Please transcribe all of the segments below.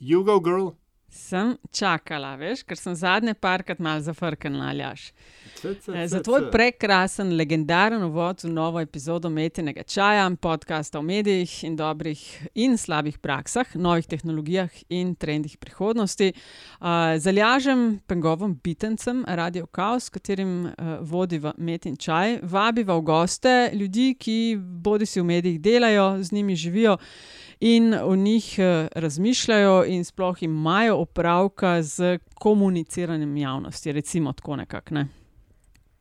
You go, girl. Sem čakala, veš, ker sem zadnje parkrat mal zafrknila, aljaš. Za tvoj prekrasen, legendaren uvod v novo epizodo Metinega čaja, podcasta o medijih in dobrih in slabih praksah, novih tehnologijah in trendih prihodnosti. Uh, Zalažem pengovom bitencem Radio Chaos, s katerim uh, vodiva Metin čaj, vabiva v goste ljudi, ki bodi si v medijih delajo, z njimi živijo in o njih eh, razmišljajo, in sploh imajo opravka z komuniciranjem javnosti, recimo tako nekako. Ne?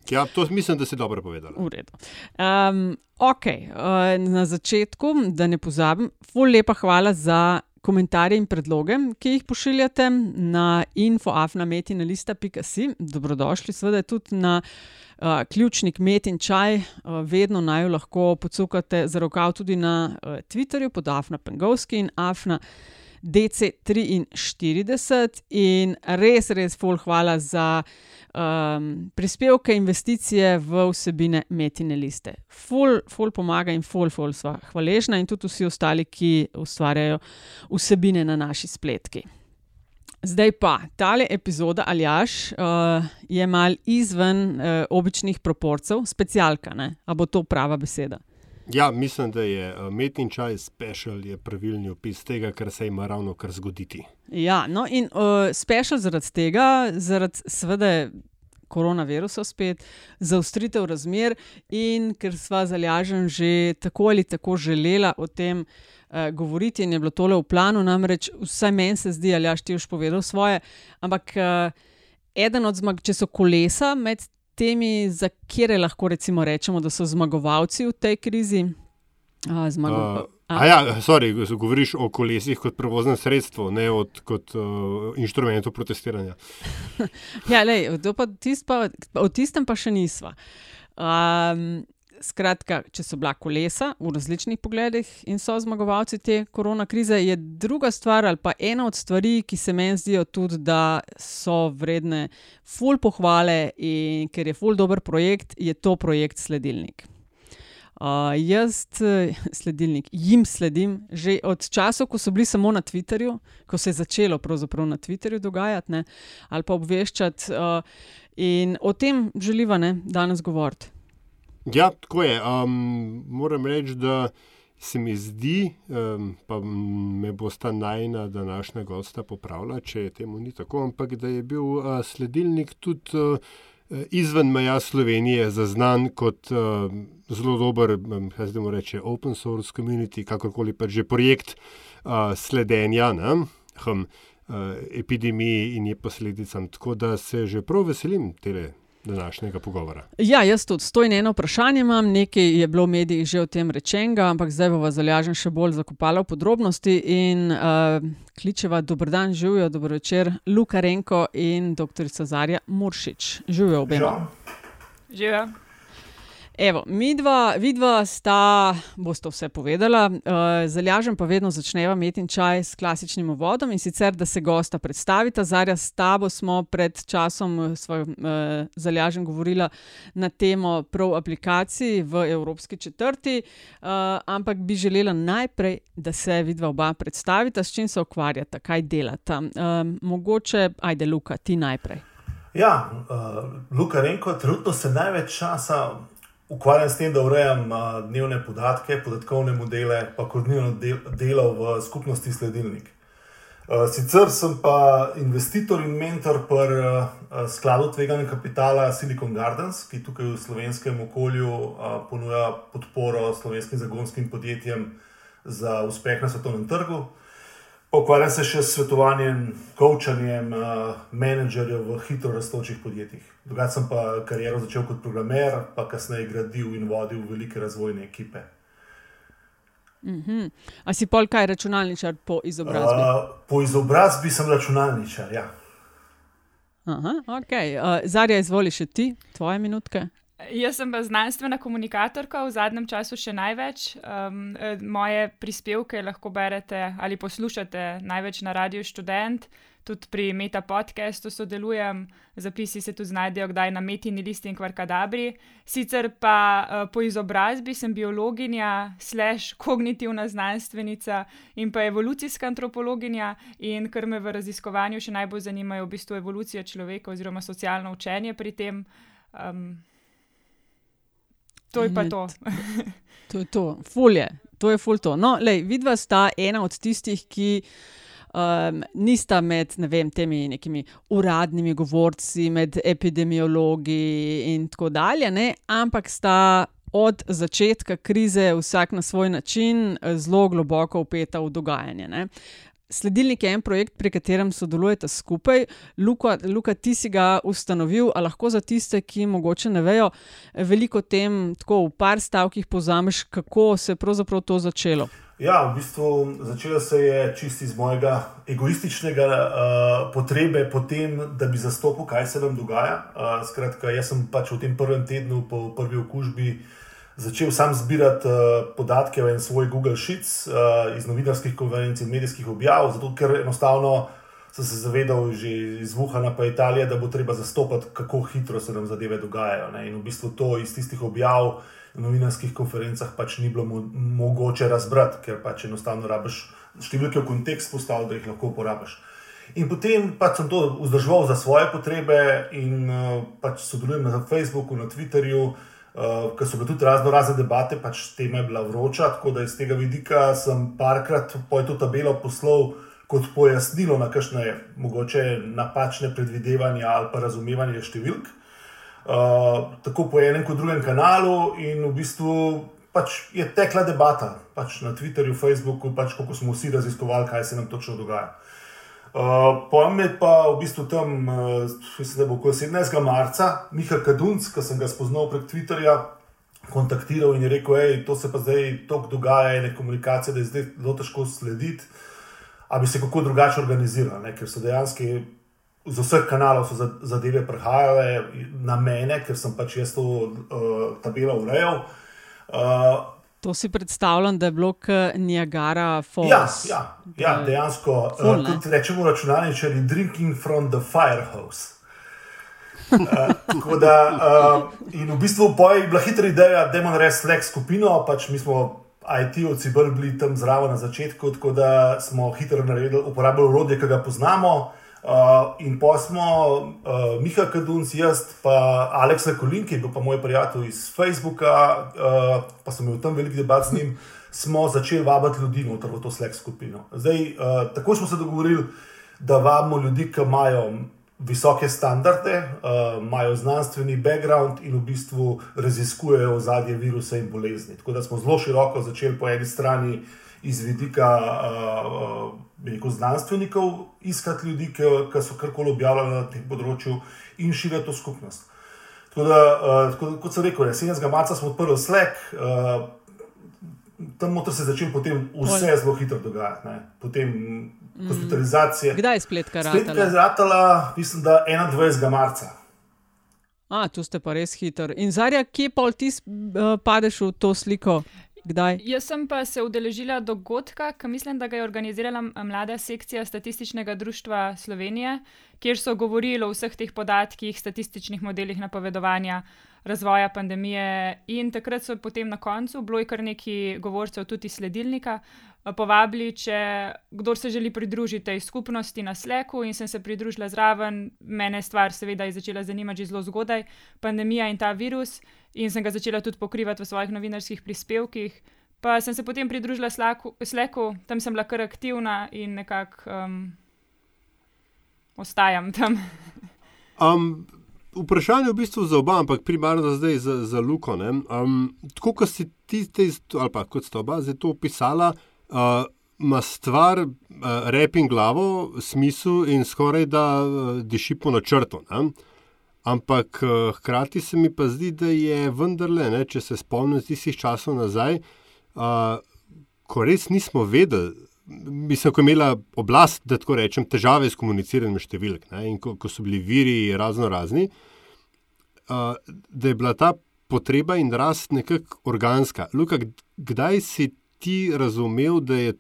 Ja, to mislim, da si dobro povedal. V redu. Um, ok, uh, na začetku, da ne pozabim, ful lepa hvala za. Komentarje in predloge, ki jih pošiljate na infoafnametina.com, dobrodošli, seveda tudi na ključnik Met in Čaj, vedno naj lahko pocukate za rokav tudi na Twitterju pod Afna Pengovski in Afna. DC43 in res, res, ful, hvala za um, prispevke, investicije v vsebine Metine liste. Ful, ful pomaga in ful, ful, sva hvaležna in tudi vsi ostali, ki ustvarjajo vsebine na naši spletki. Zdaj pa, tale epizoda Aljaš uh, je mal izven uh, običnih proporcev, specialka, ne? a bo to prava beseda. Ja, mislim, da je uh, metni čaj special, je pravilni opis tega, kar se ima ravno kar zgoditi. Ja, no in uh, special zaradi tega, zaradi seveda koronavirusa spet, zaustritev razmer in ker sva zalažen že tako ali tako želela o tem uh, govoriti in je bilo tole v planu, namreč vsaj meni se zdi, ali jaš ti už povedal svoje. Ampak uh, eden od zmag, če so kolesa med temi, za kere lahko recimo rečemo, da so zmagovalci v tej krizi. Uh, zmago, uh. A ja, sorry, govoriš o kolesih kot prevoznem sredstvu, ne od, kot uh, inštrumentu protestiranja. ja, lej, pa, tist pa, o tistem pa še nisva. Um, skratka, če so bila kolesa v različnih pogledih in so zmagovalci te korona krize, je druga stvar ali pa ena od stvari, ki se meni zdijo tudi, da so vredne ful pohvale in ker je ful dober projekt, je to projekt Sledilnik. Uh, jaz, sledilnik, jim sledim že od časov, ko so bili samo na Twitterju, ko se je začelo pravzaprav na Twitterju dogajati ne, ali pa obveščati. Uh, in o tem želiva ne, danes govoriti. Ja, tako je. Um, moram reči, da se mi zdi, um, pa me bo sta najna današnja gosta popravila, če temu ni tako, ampak da je bil uh, sledilnik tudi uh, izven meja Slovenije zaznan kot uh, zelo dober, kaj se temu reče, open source community, kakorkoli pa že projekt uh, sledenja. Hm, epidemiji in je posledicam. Tako da se že prav veselim tega današnjega pogovora. Ja, jaz tudi stojim eno vprašanje. Imam. Nekaj je bilo v medijih že o tem rečenega, ampak zdaj bomo zalažen še bolj zakopali v podrobnosti in uh, kličeva dobro dan, živijo, dobro večer, Luka Renko in dr. Zarja Muršič. Živijo obema. Živijo. Evo, mi dva, vidva sta, boste vse povedala, uh, zalažem pa vedno začneva imeti čaj s klasičnim vodom in sicer, da se gosta predstavita. Zarja, s tabo smo pred časom uh, zalažen govorila na temo prav aplikacij v Evropski četrti, uh, ampak bi želela najprej, da se vidva oba predstavita, s čim se ukvarjata, kaj delata. Uh, mogoče, ajde, Luka, ti najprej. Ja, uh, Luka Renko, trenutno se največ časa ukvarjam s tem, da urejam dnevne podatke, podatkovne modele, pa koordiniram del, delo v skupnosti Sledilnik. Sicer sem pa investitor in mentor pri skladu tveganega kapitala Silicon Gardens, ki tukaj v slovenskem okolju ponuja podporo slovenskim zagonskim podjetjem za uspeh na svetovnem trgu. Ukvarjam se še s svetovanjem, coachanjem uh, menedžerjev v hitro raztočih podjetjih. Drugače sem pa kariero začel kot programer, pa kasneje gradil in vodil velike razvojne ekipe. Mm -hmm. A si pol kaj računalničar po izobrazbi? Uh, po izobrazbi sem računalničar, ja. Aha, ok. Uh, Zarja, izvoli še ti, tvoje minutke. Jaz sem znanstvena komunikatorka, v zadnjem času še največ. Um, moje prispevke lahko berete ali poslušate največ na Radiu Student, tudi pri Meta podcastu sodelujem, zapisi se tu znajdejo, kdaj na Metini listi in Kvarkadabri. Sicer pa uh, po izobrazbi sem biologinja, slash kognitivna znanstvenica in pa evolucijska antropologinja, in kar me v raziskovanju še najbolj zanima, je v bistvu evolucija človeka oziroma socialno učenje pri tem. Um, To je pa to. to je to, fulje, to je ful to. No, lej, vidva sta ena od tistih, ki um, nista med vem, temi nekimi uradnimi govorci, med epidemiologi in tako dalje, ne? ampak sta od začetka krize vsak na svoj način zelo globoko upeta v dogajanje. Ne? Sledilnik je en projekt, pri katerem sodelujete skupaj. Luka, Luka, ti si ga ustanovil, a lahko za tiste, ki mogoče ne vejo, veliko tem, tako v par stavkih pozameš, kako se je pravzaprav to začelo. Ja, v bistvu začelo se je čisti iz mojega egoističnega uh, potrebe po tem, da bi zastopil, kaj se nam dogaja. Uh, skratka, jaz sem pač v tem prvem tednu po prvi okužbi začel sam zbirati uh, podatke v en svoj Google Sheets uh, iz novinarskih konvencij in medijskih objav, zato ker enostavno sem se zavedal že iz Wuhana pa Italije, da bo treba zastopati, kako hitro se nam zadeve dogajajo. Ne? In v bistvu to iz tistih objav na novinarskih konferencah pač ni bilo mo mogoče razbrati, ker pač enostavno rabiš številke v kontekst postaviti, da jih lahko uporabiš. In potem pač sem to vzdržal za svoje potrebe in uh, pač sodelujem na Facebooku, na Twitterju, uh, uh, ker so bile tudi razno razne debate, pač tema je bila vroča, tako da iz tega vidika sem parkrat po to tabelo poslal kot pojasnilo na kakšne mogoče napačne predvidevanja ali pa razumevanje številk. Uh, tako po enem kot drugem kanalu, in v bistvu pač je tekla debata pač na Twitterju, Facebooku, pač kako smo vsi raziskovali, kaj se nam točno dogaja. Uh, Uh, Pojem je pa v bistvu tam, mislim, da bo 17. marca, Miha Kadunc, ki sem ga spoznal prek Twitterja, kontaktiral in je rekel, da to se pa zdaj tako dogaja, ena komunikacija, da je zdaj zelo težko slediti, ali bi se kako drugače organizirali, ne? ker so dejansko z vseh kanalov zadeve prihajale na mene, ker sem pač jaz to uh, tabelo urejal. Uh, To si predstavljam, da je bilo Niagara Falls. Ja, ja, ja dejansko. Uh, kot rečemo, računalničari, drinking from the firehouse. uh, da, uh, in v bistvu je bila hitra ideja, da imamo res lek skupino, pač mi smo IT-ovci bili tam zraven na začetku, tako da smo hitro naredili, uporabljali urodje, ki ga poznamo. Uh, in pa smo, uh, Miha Kadunc, jaz, pa Aleks Kolin, ki je bil pa moj prijatelj iz Facebooka, uh, pa sem imel tam veliko debat z njim, smo začeli vabiti ljudi noter v to slek skupino. Zdaj, uh, tako smo se dogovorili, da vabimo ljudi, ki imajo visoke standarde, uh, imajo znanstveni background in v bistvu raziskujejo zadnje viruse in bolezni. Tako da smo zelo široko začeli po eni strani iz vidika. Uh, uh, znanstvenikov, iskati ljudi, ki, ki so karkoli objavljali na tem področju in širiti to skupnost. Tako da, uh, tako, kot sem rekel, 17. marca smo odprli Slack, uh, tam se je začelo potem vse zelo hitro dogajati. Ne. Potem mm. hospitalizacije. Kdaj je spletka ratala? Spletka je ratala, mislim, da 21. marca. A, tu ste pa res hitri. In zarja, kje pa ti uh, padeš v to sliko? Kdaj? Jaz sem pa se udeležila dogodka, ki mislim, da ga je organizirala mlada sekcija Statističnega društva Slovenije, kjer so govorili o vseh teh podatkih, statističnih modelih napovedovanja razvoja pandemije. In takrat so potem na koncu, bilo je kar nekaj govorcev, tudi sledilnika, povabili, če kdo se želi pridružiti tej skupnosti na Sleku, in sem se pridružila zraven. Mene stvar, seveda, je začela zanimati že zelo zgodaj, pandemija in ta virus in sem ga začela tudi pokrivati v svojih novinarskih prispevkih. Pa sem se potem pridružila Sleku, tam sem bila kar aktivna in nekako um, ostajam tam. um, vprašanje je v bistvu za oba, ampak primarno zdaj za, za Luko. Um, tako kot si ti, te, ali pa kot sta oba zdaj to opisala, uh, ima stvar, uh, rep in glavo, smisel in skoraj da uh, diši po načrtu. Ne? Ampak uh, hkrati se mi pa zdi, da je vendarle, ne, če se spomnim tistih časov nazaj, uh, ko res nismo vedeli, mislim, ko je imela oblast, da tako rečem, težave s komuniciranjem številk ne, in ko, ko so bili viri razno razni, uh, da je bila ta potreba in rast nekako organska. Luka, kdaj si ti razumel, da je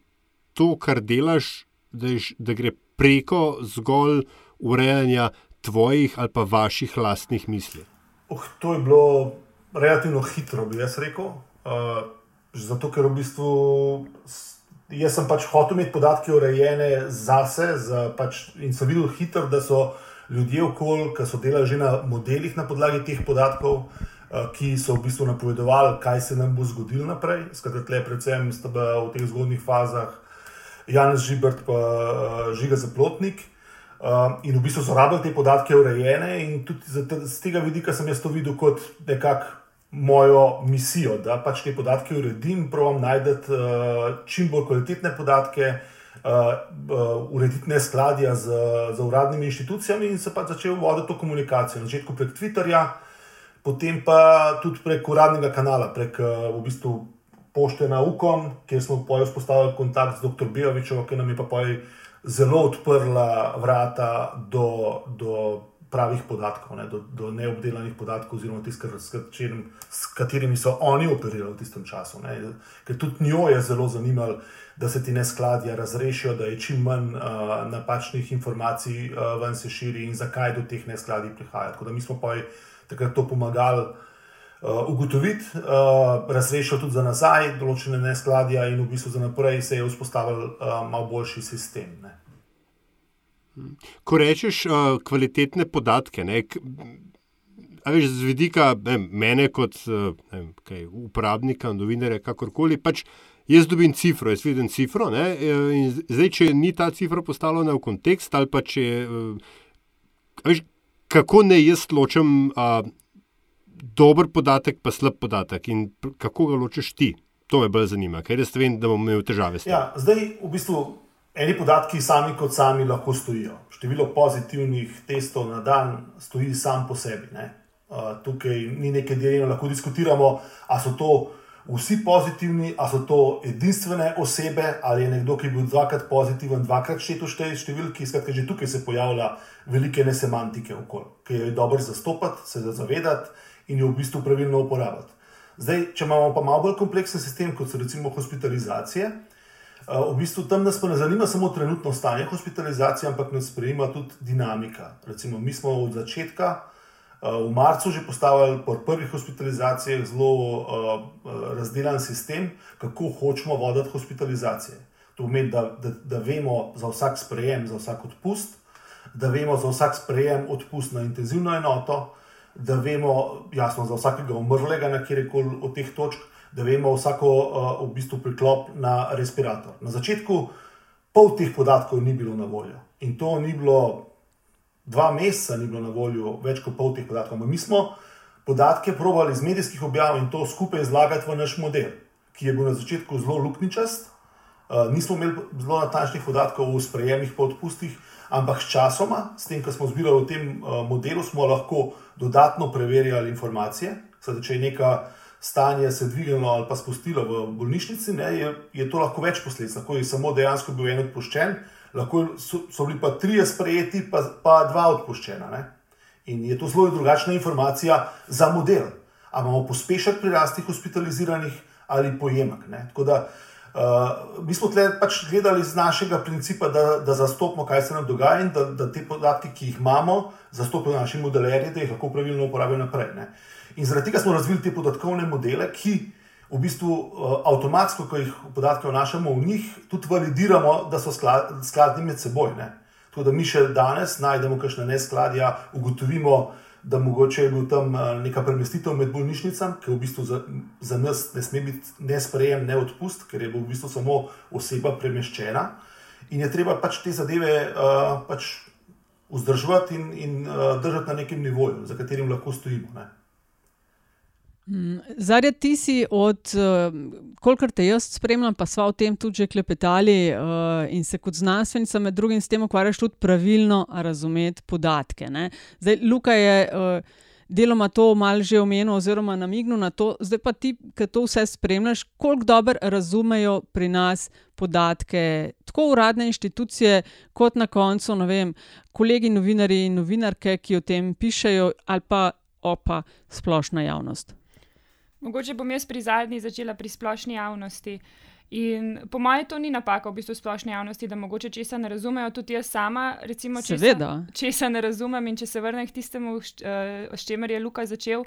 to, kar delaš, da, je, da gre preko zgolj urejanja tvojih ali pa vaših lastnih misli? Oh, to je bilo relativno hitro, bi jaz rekel. Uh, zato, ker v bistvu jaz sem pač hotel imeti podatke urejene zase za pač, in sem videl hitro, da so ljudje okoli, ki so delali že na modelih na podlagi teh podatkov. Ki so v bistvu napovedovali, kaj se nam bo zgodilo naprej. Skratka, predvsem v teh zgodnih fazah, Janez Žibrt, pa Žiga Zaplotnik. In v bistvu so rabili te podatke urejene, in tudi z tega vidika sem jaz to videl kot nekako mojo misijo, da pač te podatke uredim, pravim uh, čim bolj kvalitetne podatke, uh, uh, urediti neskladja z, z uradnimi inštitucijami in se pač začel voditi to komunikacijo. Na začetku prek Twitterja, potem pa tudi prek uradnega kanala, prek uh, v bistvu pošte na UKOM, kjer smo pojjo vzpostavili kontakt z dr. Bijovičem, ki nam je pa pojjo zelo odprla vrata do. do pravih podatkov, ne, do, do neobdelanih podatkov, oziroma tistih, s katerimi so oni operirali v tistem času. Ne. Ker tudi njo je zelo zanimalo, da se ti neskladja razrešijo, da je čim manj uh, napačnih informacij uh, ven se širi in zakaj do teh neskladij prihaja. Tako da mi smo pa takrat to pomagali. Uh, ugotoviti, uh, razrešil tudi za nazaj določene neskladja, in v bistvu za naprej se je vzpostavil uh, malo boljši sistem. Ne. Ko rečeš uh, kvalitetne podatke, ne, k, veš, z vidika ne, mene kot uh, ne, kaj, uporabnika, novinarja, kakorkoli, pač jaz dobim cifro, jaz vidim cifro. Ne, in zdaj, če ni ta cifra postavljena v kontekst, ali pa če. Uh, veš, kako ne jaz ločem uh, dober podatek, pa slab podatek in kako ga ločiš ti? To me bolj zanima, ker jaz vem, da bom imel težave s tem. Ja, zdaj, v bistvu, Eni podatki sami kot sami lahko stojijo. Število pozitivnih testov na dan stoji sam po sebi. Ne? Tukaj ni nekaj deljenja, lahko diskutiramo, ali so to vsi pozitivni, ali so to edinstvene osebe, ali je nekdo, ki je bil dvakrat pozitiven, dvakrat šteto štej številki. Skratka, že tukaj se pojavlja velike nesemantike okoli, ki jo je dobro zastopati, se zavedati in jo v bistvu pravilno uporabljati. Zdaj, če imamo pa malo bolj kompleksen sistem, kot so recimo hospitalizacije. Eh, v bistvu tam nas pa ne zanima samo trenutno stanje hospitalizacije, ampak nas sprejema tudi dinamika. Recimo, mi smo od začetka v marcu že postavili po prvih hospitalizacijah zelo uh, razdelan sistem, kako hočemo voditi hospitalizacije. To pomeni, da, da, da vemo za vsak sprejem, za vsak odpust, da vemo za vsak sprejem odpust na intenzivno enoto, da vemo jasno za vsakega umrlega na kjerkoli od teh točk da vemo vsako v bistvu priklop na respirator. Na začetku pol teh podatkov ni bilo na voljo in to ni bilo dva meseca, ni bilo na voljo več kot pol teh podatkov. Mi smo podatke provali iz medijskih objav in to skupaj zlagati v naš model, ki je bil na začetku zelo luknjičast. Uh, nismo imeli zelo natančnih podatkov o sprejemih po odpustih, ampak s časoma, s tem, kar smo zbirali v tem uh, modelu, smo lahko dodatno preverjali informacije. Sedaj, če je neka stanje se dvignilo ali pa spustilo v bolnišnici, ne, je, je to lahko več posledic. Lahko je samo dejansko bil en odpuščen, lahko so, so bili pa trije sprejeti, pa, pa dva odpuščena. Ne. In je to zelo drugačna informacija za model. Ali imamo pospešek pri rasti hospitaliziranih ali pojemek. Tako da uh, mi smo tle pač gledali z našega principa, da, da zastopimo, kaj se nam dogaja in da, da te podatke, ki jih imamo, zastopijo naši modelerji, da jih lahko pravilno uporabijo naprej. Ne. In zaradi tega smo razvili te podatkovne modele, ki v bistvu uh, avtomatsko, ko jih podatke vnašamo v njih, tudi validiramo, da so skladni med seboj. Ne? Tako da mi še danes najdemo kakšne neskladja, ugotovimo, da mogoče je bil tam uh, neka premestitev med bolnišnicami, ki v bistvu za, za nas ne sme biti ne sprejem, ne odpust, ker je v bistvu samo oseba premeščena. In je treba pač te zadeve uh, pač vzdrževati in, in uh, držati na nekem nivoju, za katerim lahko stojimo. Ne? Mm, Zarja, ti si od, uh, kolikor te jaz spremljam, pa sva o tem tudi že klepetali uh, in se kot znanstvenica med drugim s tem ukvarjaš tudi pravilno razumeti podatke. Ne? Zdaj, Luka je uh, deloma to mal že omenil oziroma namignil na to, zdaj pa ti, ki to vse spremljaš, koliko dobro razumejo pri nas podatke, tako uradne inštitucije, kot na koncu, ne vem, kolegi novinari in novinarke, ki o tem pišejo, ali pa opa splošna javnost. Mogoče bom jaz pri zadnji začela pri splošni javnosti. In po mojem, to ni napaka v bistvu splošne javnosti, da mogoče česa ne razumejo. Tudi jaz sama, recimo, česa, česa ne razumem. In če se vrnem k tistemu, eh, s čimer je Luka začel,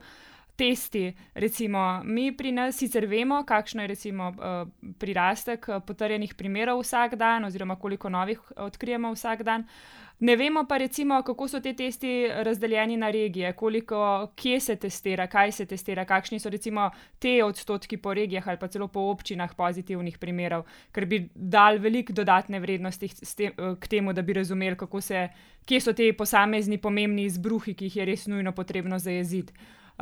testi. Recimo, mi pri nas sicer vemo, kakšno je recimo, eh, prirastek eh, potrjenih primerov vsak dan, oziroma koliko novih odkrijemo vsak dan. Ne vemo pa, recimo, kako so te testi razdeljeni na regije, koliko, kje se testira, kaj se testira, kakšni so recimo te odstotki po regijah ali pa celo po občinah pozitivnih primerov, ker bi dal veliko dodatne vrednosti k temu, da bi razumeli, se, kje so te posamezni pomembni izbruhi, ki jih je res nujno potrebno zajeziti.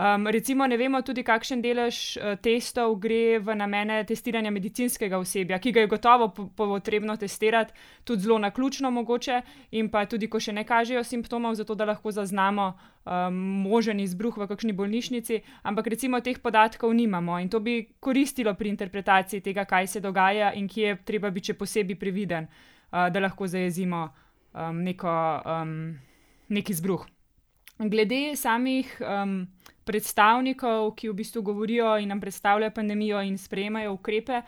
Um, recimo, ne vemo tudi, kakšen delež uh, testov gre v namene testiranja medicinskega osebja, ki ga je gotovo potrebno testirati, tudi zelo na ključno mogoče, in pa tudi, ko še ne kažejo simptomov, zato da lahko zaznamo um, možen izbruh v kakšni bolnišnici. Ampak recimo teh podatkov nimamo in to bi koristilo pri interpretaciji tega, kaj se dogaja in kje je treba biti še posebej previden, uh, da lahko zajezimo um, neko, um, nek izbruh. Glede samih um, predstavnikov, ki v bistvu govorijo in nam predstavljajo pandemijo in sprejemajo ukrepe.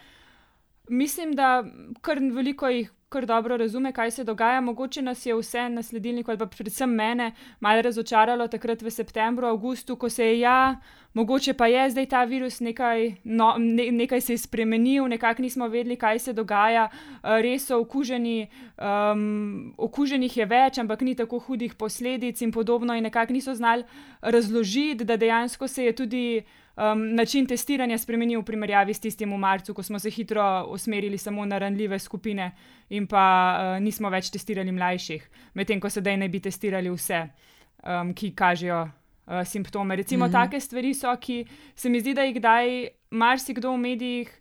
Mislim, da kar veliko jih kar dobro razume, kaj se dogaja. Mogoče nas je vse na sledilniku, ali pa predvsem mene, malo razočaralo takrat v septembru, avgustu, ko se je ja, mogoče pa je zdaj ta virus nekaj, no, ne, nekaj se je spremenil, nekako nismo vedeli, kaj se dogaja. Res so okuženi, um, okuženih je več, ampak ni tako hudih posledic in podobno, in nekako niso znali razložiti, da dejansko se je tudi um, način testiranja spremenil v primerjavi s tistim v marcu, ko smo se hitro usmerili samo na ranljive skupine in pa uh, nismo več testirali mlajših, medtem ko sedaj ne bi testirali vse, um, ki kažejo uh, simptome. Recimo, mm -hmm. take stvari so, ki se mi zdi, da jih kdaj marsikdo v medijih.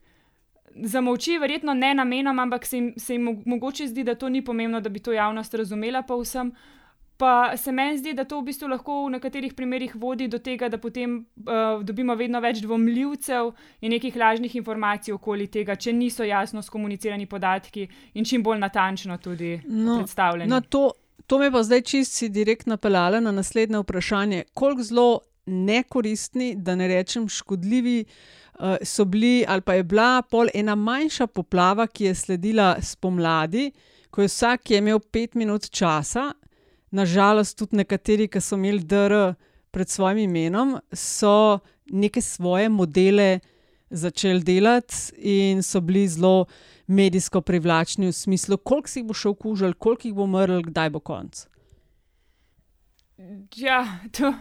Zamovči, verjetno ne namenoma, ampak se jim, se jim mogoče zdi, da to ni pomembno, da bi to javnost razumela, pa vsem. Pa se meni zdi, da to v bistvu lahko v nekaterih primerjih vodi do tega, da potem uh, dobimo vedno več dvomljivcev in nekih lažnih informacij okoli tega, če niso jasno skomunicirani podatki in čim bolj natančno tudi no, predstavljeni. No, to, to me pa zdaj čisti direktno napeljalo na naslednje vprašanje. Koliko zelo nekoristni, da ne rečem škodljivi, uh, so bili ali pa je bila pol ena manjša poplava, ki je sledila spomladi, ko je vsak je imel pet minut časa nažalost, tudi nekateri, ki so imeli DR pred svojim imenom, so neke svoje modele začeli delati in so bili zelo medijsko privlačni v smislu, koliko si jih bo šel kužil, koliko jih bo umrl, kdaj bo konc. Ja, to.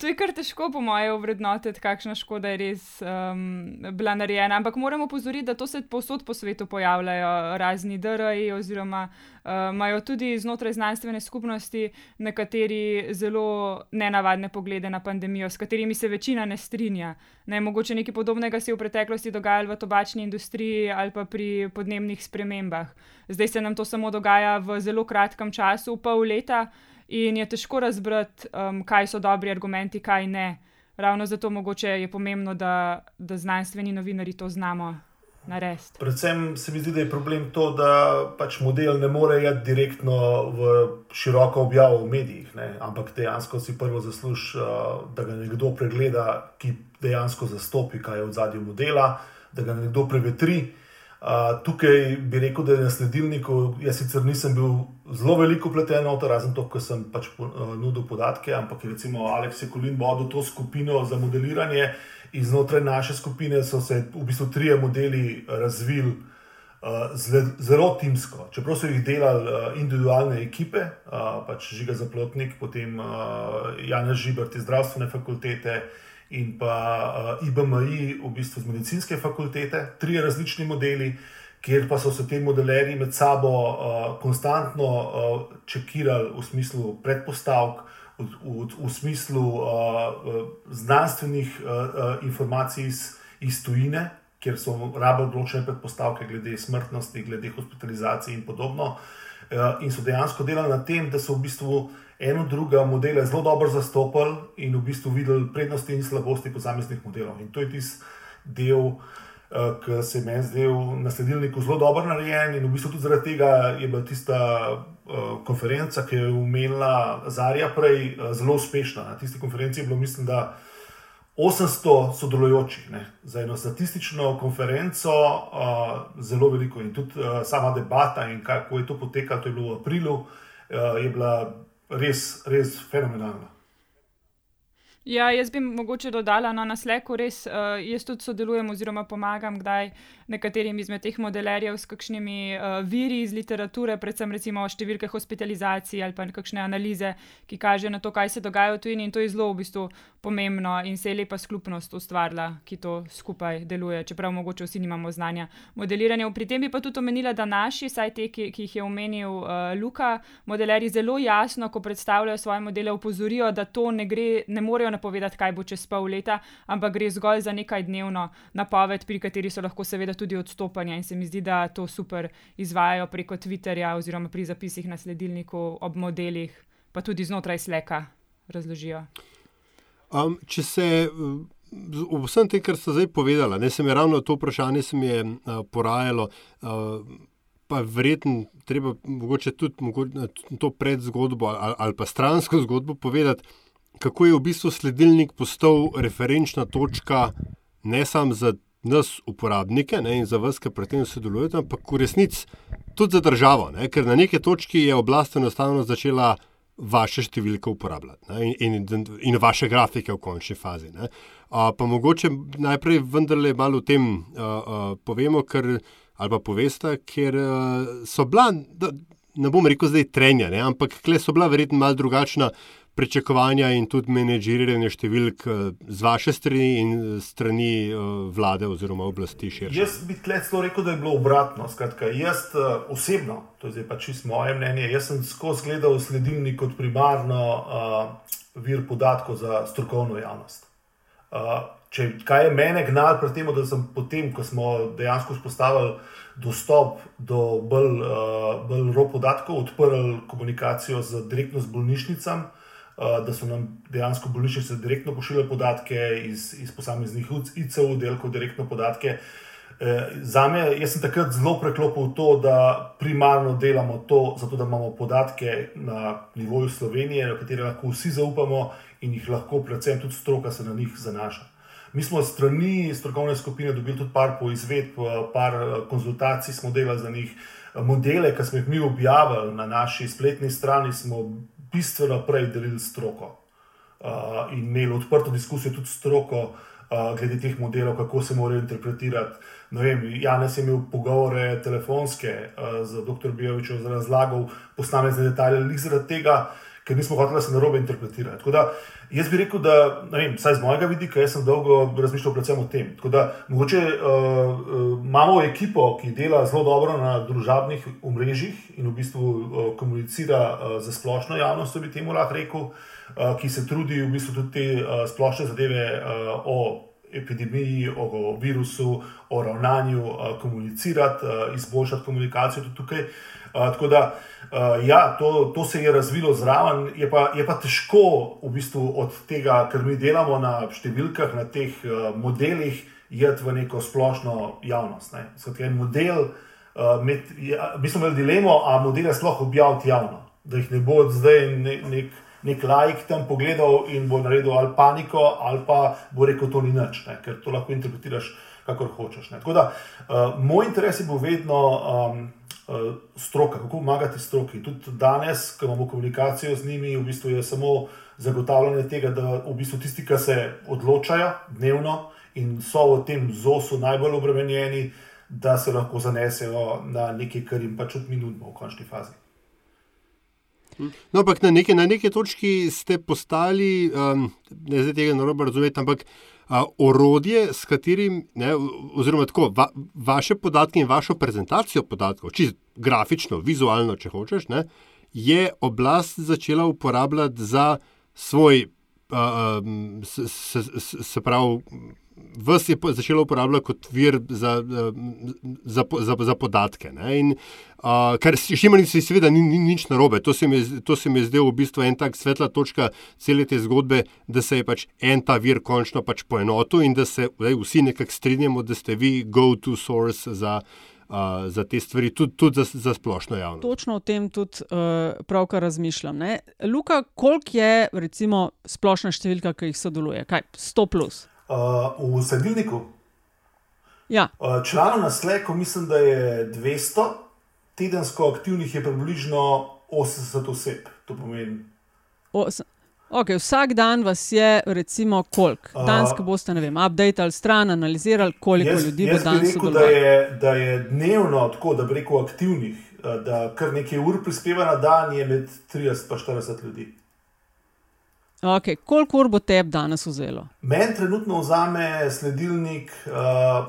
To je kar težko, po mojem, vrednotiti, kakšna škoda je res um, bila narejena. Ampak moramo pozoriti, da to se povsod po svetu pojavljajo razni DRI, oziroma uh, imajo tudi znotraj znanstvene skupnosti nekateri zelo nenavadne poglede na pandemijo, s katerimi se večina ne strinja. Ne, mogoče nekaj podobnega se je v preteklosti dogajalo v tobačni industriji ali pa pri podnebnih spremembah. Zdaj se nam to samo dogaja v zelo kratkem času, pol leta in je težko razbrati, um, kaj so dobri argumenti, kaj ne. Ravno zato mogoče je pomembno, da, da znanstveni novinari to znamo narediti. Predvsem se mi zdi, da je problem to, da pač model ne more iti direktno v široko objavo v medijih, ne? ampak dejansko si prvo zasluži, uh, da ga nekdo pregleda, ki dejansko zastopi, kaj je v zadnjem modelu, da ga nekdo prevetri tukaj bi rekel, da je na sledilniku, jaz sicer nisem bil zelo veliko pleten v to, razen to, ker sem pač uh, nudil podatke, ampak recimo Aleks Kolin vodil to skupino za modeliranje in znotraj naše skupine so se v bistvu trije modeli razvili. Uh, zelo timsko, čeprav so jih delali uh, individualne ekipe, pač Žiga Zaplotnik, potem uh, Janez Žibert iz zdravstvene fakultete, in pa uh, eh, IBMI, v bistvu z medicinske fakultete, tri različni modeli, kjer pa so se ti modelerji med sabo uh, konstantno uh, čekirali v smislu predpostavk, v, v, v smislu uh, znanstvenih uh, uh, informacij iz, iz tujine, kjer so rabili določene predpostavke glede smrtnosti, glede hospitalizacije in podobno. Uh, in so dejansko delali na tem, da so v bistvu uh, eno drugo modele zelo dobro zastopali in v bistvu videli prednosti in slabosti posameznih modelov. In to je tisti del, uh, ki se meni zdel na sledilniku zelo dobro narejen in v bistvu tudi zaradi tega je bila tista uh, konferenca, ki je umela Zarja prej, uh, zelo uspešna. Na tisti konferenci je bilo, mislim, da 800 sodelujočih ne, za eno statistično konferenco, uh, zelo veliko in tudi uh, sama debata in kako je to potekalo, to je bilo v aprilu, uh, je bila res, res fenomenalna. Ja, jaz bi mogoče dodala no, na sleku, res uh, jaz tudi sodelujem oziroma pomagam kdaj nekaterim izmed teh modelerjev s kakšnimi uh, viri iz literature, predvsem recimo številke hospitalizacij ali pa kakšne analize, ki kažejo na to, kaj se dogaja v tujini in to je zelo v bistvu pomembno in se je lepa skupnost ustvarila, ki to skupaj deluje, čeprav mogoče vsi nimamo znanja modeliranja. Pri tem bi pa tudi omenila, da naši, saj te, ki, ki jih je omenil uh, Luka, modelerji zelo jasno, ko predstavljajo svoje modele, upozorijo, da to ne gre, ne morejo napovedati, kaj bo čez pol leta, ampak gre zgolj za nekaj dnevno napoved, pri kateri so lahko seveda tudi odstopanja. In se mi zdi, da to super izvajajo preko Twitterja oziroma pri zapisih na sledilniku ob modelih, pa tudi znotraj sleka razložijo. Um, če se. Vsem tem, kar ste zdaj povedali, ne se mi ravno to vprašanje je, uh, porajalo, uh, pa verjetno treba mogoče tudi mogoče, to predzgodbo ali, ali pa stransko zgodbo povedati kako je v bistvu sledilnik postal referenčna točka ne samo za nas, uporabnike ne, in za vas, ki pri tem sodelujete, ampak v resnici tudi za državo, ne, ker na neki točki je oblast enostavno začela vaše številke uporabljati ne, in, in, in vaše grafike v končni fazi. Ne. A, pa mogoče najprej vendarle malo o tem a, a, povemo, ker, ali pa poveste, ker a, so bila, da, ne bom rekel zdaj trenja, ne, ampak kle so bila verjetno malo drugačna pričakovanja in tudi menedžiranje številk eh, z vaše strani in eh, strani eh, vlade oziroma oblasti širše? Jaz bi tle celo rekel, da je bilo obratno. Skratka, jaz osebno, to je pač čisto moje mnenje, jaz sem skozi gledal sledilnik kot primarno uh, vir podatkov za strokovno javnost. Uh, če, kaj je mene gnalo pri tem, da sem potem, ko smo dejansko vzpostavili dostop do bolj, uh, bolj rok podatkov, odprli komunikacijo z direktno z bolnišnicami, da so nam dejansko bolnišnice direktno pošiljale podatke iz, iz posameznih ICO, delkov, direktno podatke. E, za me, jaz sem takrat zelo preklopil to, da primarno delamo to, zato da imamo podatke na nivoju Slovenije, na katere lahko vsi zaupamo in jih lahko, predvsem tudi stroka, se na njih zanaša. Mi smo strani strokovne skupine dobili tudi par poizvedb, par konzultacij smo delali za njih. Modele, ki smo jih mi objavili na naši spletni strani, smo bistveno prej delili stroko uh, in imeli odprto diskusijo tudi stroko uh, glede teh modelov, kako se morajo interpretirati. Janes je imel pogovore telefonske uh, z dr. Bijovičem, razlagal posamezne detajle, le zaradi tega, ker nismo hoteli, da se narobe interpretira. Tako da jaz bi rekel, da, vem, vsaj z mojega vidika, jaz sem dolgo razmišljal predvsem o tem. Tako da mogoče uh, uh, imamo ekipo, ki dela zelo dobro na družabnih omrežjih in v bistvu uh, komunicira uh, za splošno javnost, bi temu lahko rekel, uh, ki se trudi v bistvu tudi te uh, splošne zadeve uh, o. Epidemiji, o virusu, o ravnanju, komunicirati, izboljšati komunikacijo tudi tukaj. Tako da, uh, ja, to, to se je razvilo zraven, je pa, je pa težko v bistvu od tega, ker mi delamo na številkah, na teh uh, modelih, jeti v neko splošno javnost. Ne. Skratka, en model, uh, med, ja, mi smo imeli dilemo, a modele sploh objaviti javno, da jih ne bo zdaj ne, nek. Nek lajk tam pogledal in bo naredil ali paniko, ali pa bo rekel, to ni nič, ne? ker to lahko interpretiraš, kako hočeš. Ne? Tako da, uh, moj interes je bil vedno um, uh, stroka, kako pomagati stroki. Tudi danes, ko imamo komunikacijo z njimi, v bistvu je samo zagotavljanje tega, da v bistvu tisti, ki se odločajo dnevno in so v tem zosu najbolj obremenjeni, da se lahko zanesejo na nekaj, kar jim pač odminutno v končni fazi. No, ampak na neki, na neki točki ste postali, um, ne zdaj tega narobe razumeti, ampak uh, orodje, s katerim, ne, oziroma tako, va, vaše podatke in vašo prezentacijo podatkov, čisto grafično, vizualno, če hočeš, ne, je oblast začela uporabljati za svoj, uh, se, se, se, se pravi, vas je začelo uporabljati kot vir za, za, za, za podatke. In, uh, kar s čimer se seveda ni, ni nič narobe, to se, je, to se mi je zdelo v bistvu en tak svetla točka cele te zgodbe, da se je pač en ta vir končno pač poenotil in da se daj, vsi nekako strinjamo, da ste vi go-to source za. uh, za te stvari, tudi, tudi za, za splošno javnost. Točno o tem tudi uh, pravkar razmišljam. Ne? Luka, koliko je recimo, splošna številka, ki jih sodeluje? Kaj, 100 plus? Uh, v sedilniku. Ja. Uh, članov na Sleku mislim, da je 200, tedensko aktivnih je približno 80 oseb. To pomeni. O, okay, vsak dan vas je, recimo, koliko? Danes, ko boste, ne vem, updateali stran, analizirali, koliko jaz, ljudi jaz bo danes rekel, da je, da je dnevno tako, da bi rekel aktivnih, da kar nekaj ur prispeva na dan, je med 30 in 40 ljudi. Okay, koliko ur bo tebi danes vzelo? Meni trenutno vzame sledilnik uh,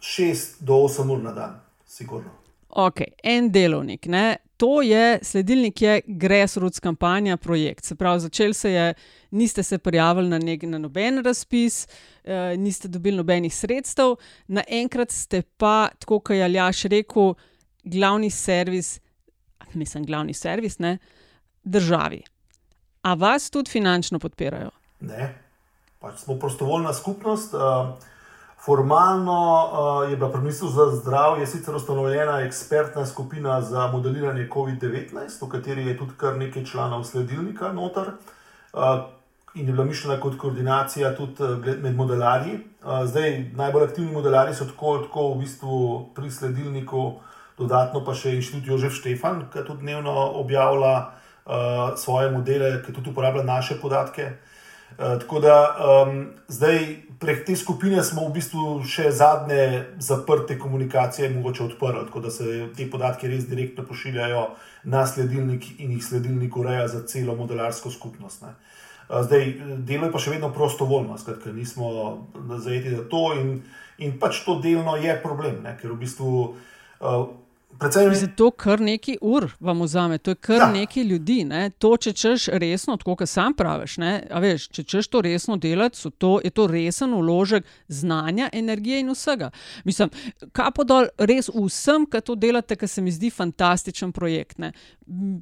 6 do 8 ur na dan, sigurno. Ok, en delovnik. Ne? To je sledilnik, je grassroots kampanja, projekt. Se pravi, začel se je, niste se prijavili na, nek, na noben razpis, eh, niste dobili nobenih sredstev, naenkrat ste pa, tako kot je Aljaš rekel, glavni servis, mislim, glavni servis, ne, državi. A vas tudi finančno podpirajo? Ne, pač smo prostovoljna skupnost. Uh, Formalno uh, je bila pri ministrstvu za zdravje sicer ustanovljena ekspertna skupina za modeliranje COVID-19, v kateri je tudi kar nekaj članov sledilnika noter uh, in je bila mišljena kot koordinacija tudi med modelarji. Uh, zdaj, najbolj aktivni modelarji so tako, tako v bistvu pri sledilniku, dodatno pa še inštitut Jožef Štefan, ki tudi dnevno objavlja uh, svoje modele, ki tudi uporablja naše podatke. Uh, tako da um, zdaj prek te skupine smo v bistvu še zadnje zaprte komunikacije mogoče odprli, tako da se te podatke res direktno pošiljajo na sledilnik in jih sledilnik ureja za celo modelarsko skupnost. Ne. Zdaj, delo je pa še vedno prostovoljno, skratka, nismo zajeti za to in, in pač to delno je problem, ne, ker v bistvu. Uh, Predvsem... Mislim, to kar nekaj ur vam vzame, to je kar ja. nekaj ljudi. Ne? To, če češ resno, tako kot sam praviš, veš, če češ to resno delati, to, je to resen uložek znanja, energije in vsega. Mislim, kapo dol res vsem, ki to delate, ker se mi zdi fantastičen projekt. Ne?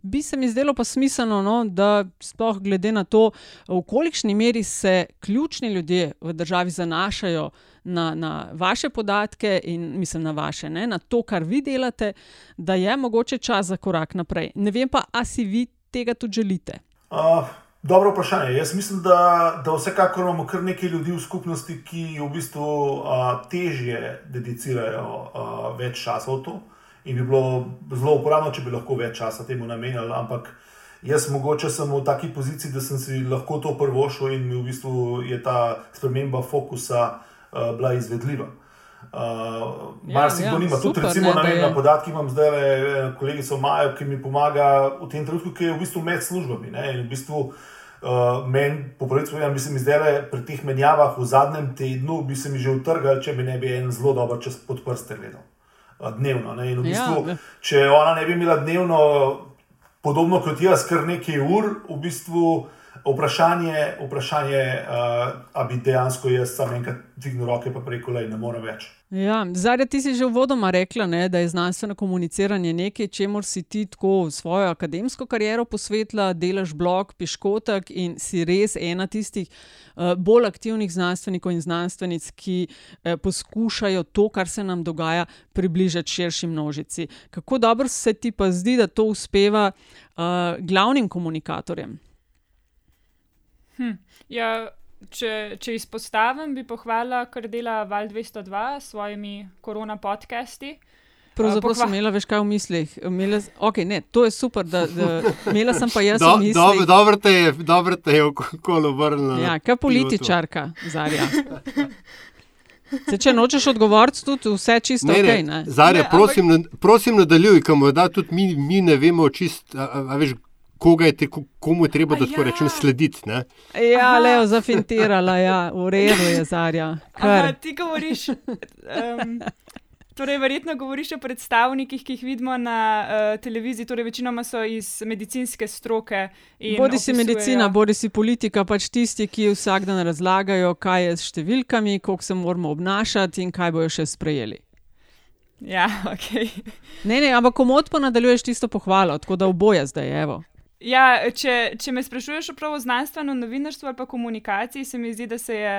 Bi se mi zdelo pa smiselno, no, da sploh glede na to, v kolikšni meri se ključni ljudje v državi zanašajo na, na vaše podatke in mislim na vaše, ne, na to, kar vi delate, da je mogoče čas za korak naprej. Ne vem pa, ali si vi tega tudi želite. Uh. Dobro vprašanje. Jaz mislim, da, da vsekakor imamo kar nekaj ljudi v skupnosti, ki v bistvu uh, težje dedicirajo uh, več časa v to. In bi bilo zelo uporabno, če bi lahko več časa temu namenjali. Ampak jaz mogoče sem v taki poziciji, da sem si lahko to prvo šel in mi v bistvu je ta sprememba fokusa uh, bila izvedljiva. Uh, Mar se kdo nima, tudi recimo, ne, vem, na podatki imam zdaj le eh, kolegico Majo, ki mi pomaga v tem trenutku, ki je v bistvu med službami. Ne, in v bistvu uh, meni, po prvi povedal, bi se mi zdaj pri teh menjavah v zadnjem tednu, bi se mi že utrgal, če me ne bi en zelo dober čas pod prste gledal. Dnevno. Ne, in v ja, bistvu, ja, če ona ne bi imela dnevno, podobno kot jaz, kar nekaj ur, v bistvu. Vprašanje, vprašanje uh, ali bi dejansko jaz sam enkrat dvignil roke, pa preko le ne morem več. Ja, Zarja, ti si že uvodoma rekla, ne, da je znanstveno komuniciranje nekaj, čemu si ti tako svojo akademsko kariero posvetila, delaš blog, piškotek in si res ena tistih uh, bolj aktivnih znanstvenikov in znanstvenic, ki uh, poskušajo to, kar se nam dogaja, približati širši množici. Kako dobro se ti pa zdi, da to uspeva uh, glavnim komunikatorjem? Hm. Ja, če, če izpostavim, bi pohvalila, kar dela Val 202 s svojimi korona podcasti. Pravzaprav uh, sem imela več kaj v mislih. Imela, okay, ne, to je super, da, da imela sem pa jaz do, v mislih. Dobro te je, dobro te je okolo vrnila. Ja, kaj političarka, Zarja. Se, če nočeš odgovoriti, tudi vse čisto ne, ok. Ne. Zarja, ne, prosim, ampak... prosim nadaljuj, kam da tudi mi, mi ne vemo čisto, a, a veš, koga je te, komu je treba, da tako ja. rečem, slediti. Ne? Ja, le zafintirala, ja, v redu je zarja. Aha, ti govoriš. Um, Torej, verjetno govoriš o predstavnikih, ki jih vidimo na uh, televiziji, torej večinoma so iz medicinske stroke. Bodi si medicina, bodi si politika, pač tisti, ki vsak dan razlagajo, kaj je s številkami, koliko se moramo obnašati in kaj bojo še sprejeli. Ja, ok. Ne, ne, ampak komod pa nadaljuješ tisto pohvalo, tako da oboje zdaj, evo. Ja, če, če me sprašuješ o znanstvenem novinarstvu ali pa komunikaciji, se mi zdi, da se je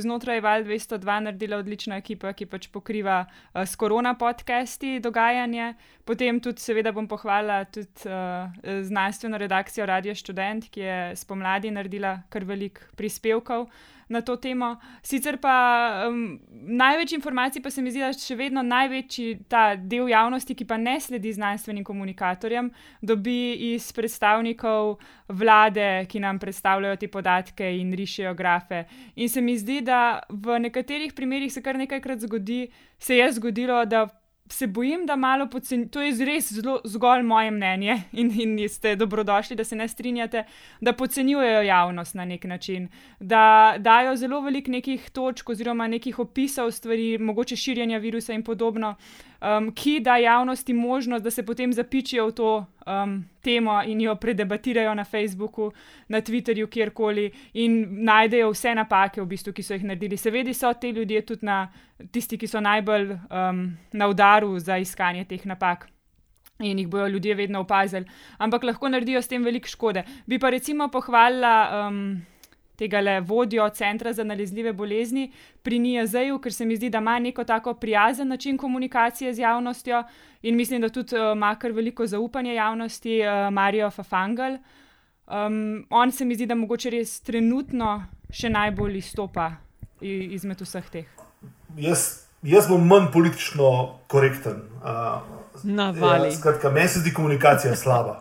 znotraj Val 202 naredila odlična ekipa, ki pač pokriva uh, s korona podcasti dogajanje. Potem tudi, seveda, bom pohvalila tudi uh, znanstveno redakcijo Radio Student, ki je spomladi naredila kar velik prispevkov na to temo. Sicer pa um, največ informacij, pa se mi zdi, da še vedno največji ta del javnosti, ki pa ne sledi znanstvenim komunikatorjem, dobi iz predstavnikov vlade, ki nam predstavljajo te podatke in rišijo grafe. In se mi zdi, da v nekaterih primerjih se kar nekajkrat zgodi, se je zgodilo, da se bojim, da malo poceni, to je res zelo, zgolj moje mnenje in, in ste dobrodošli, da se ne strinjate, da podcenjujejo javnost na nek način, da dajo zelo veliko nekih točk oziroma nekih opisov stvari, mogoče širjenja virusa in podobno, um, ki da javnosti možnost, da se potem zapičijo v to um, temo in jo predebatirajo na Facebooku, na Twitterju, kjerkoli in najdejo vse napake, v bistvu, ki so jih naredili. Seveda so ti ljudje tudi na, tisti, ki so najbolj um, na udaru za iskanje teh napak. In jih bodo ljudje vedno opazili, ampak lahko naredijo s tem veliko škode. Bi pa recimo pohvalila um, tega le vodjo Centra za nalezljive bolezni pri NIAZ-ju, ker se mi zdi, da ima neko tako prijazen način komunikacije z javnostjo in mislim, da tudi uh, ima kar veliko zaupanje javnosti, uh, Marijo Fafangal. Um, on se mi zdi, da mogoče res trenutno še najbolj izstopa izmed vseh teh. Jaz, jaz bom manj politično korekten. Uh, Navali. Ja, skratka, meni se zdi komunikacija slaba.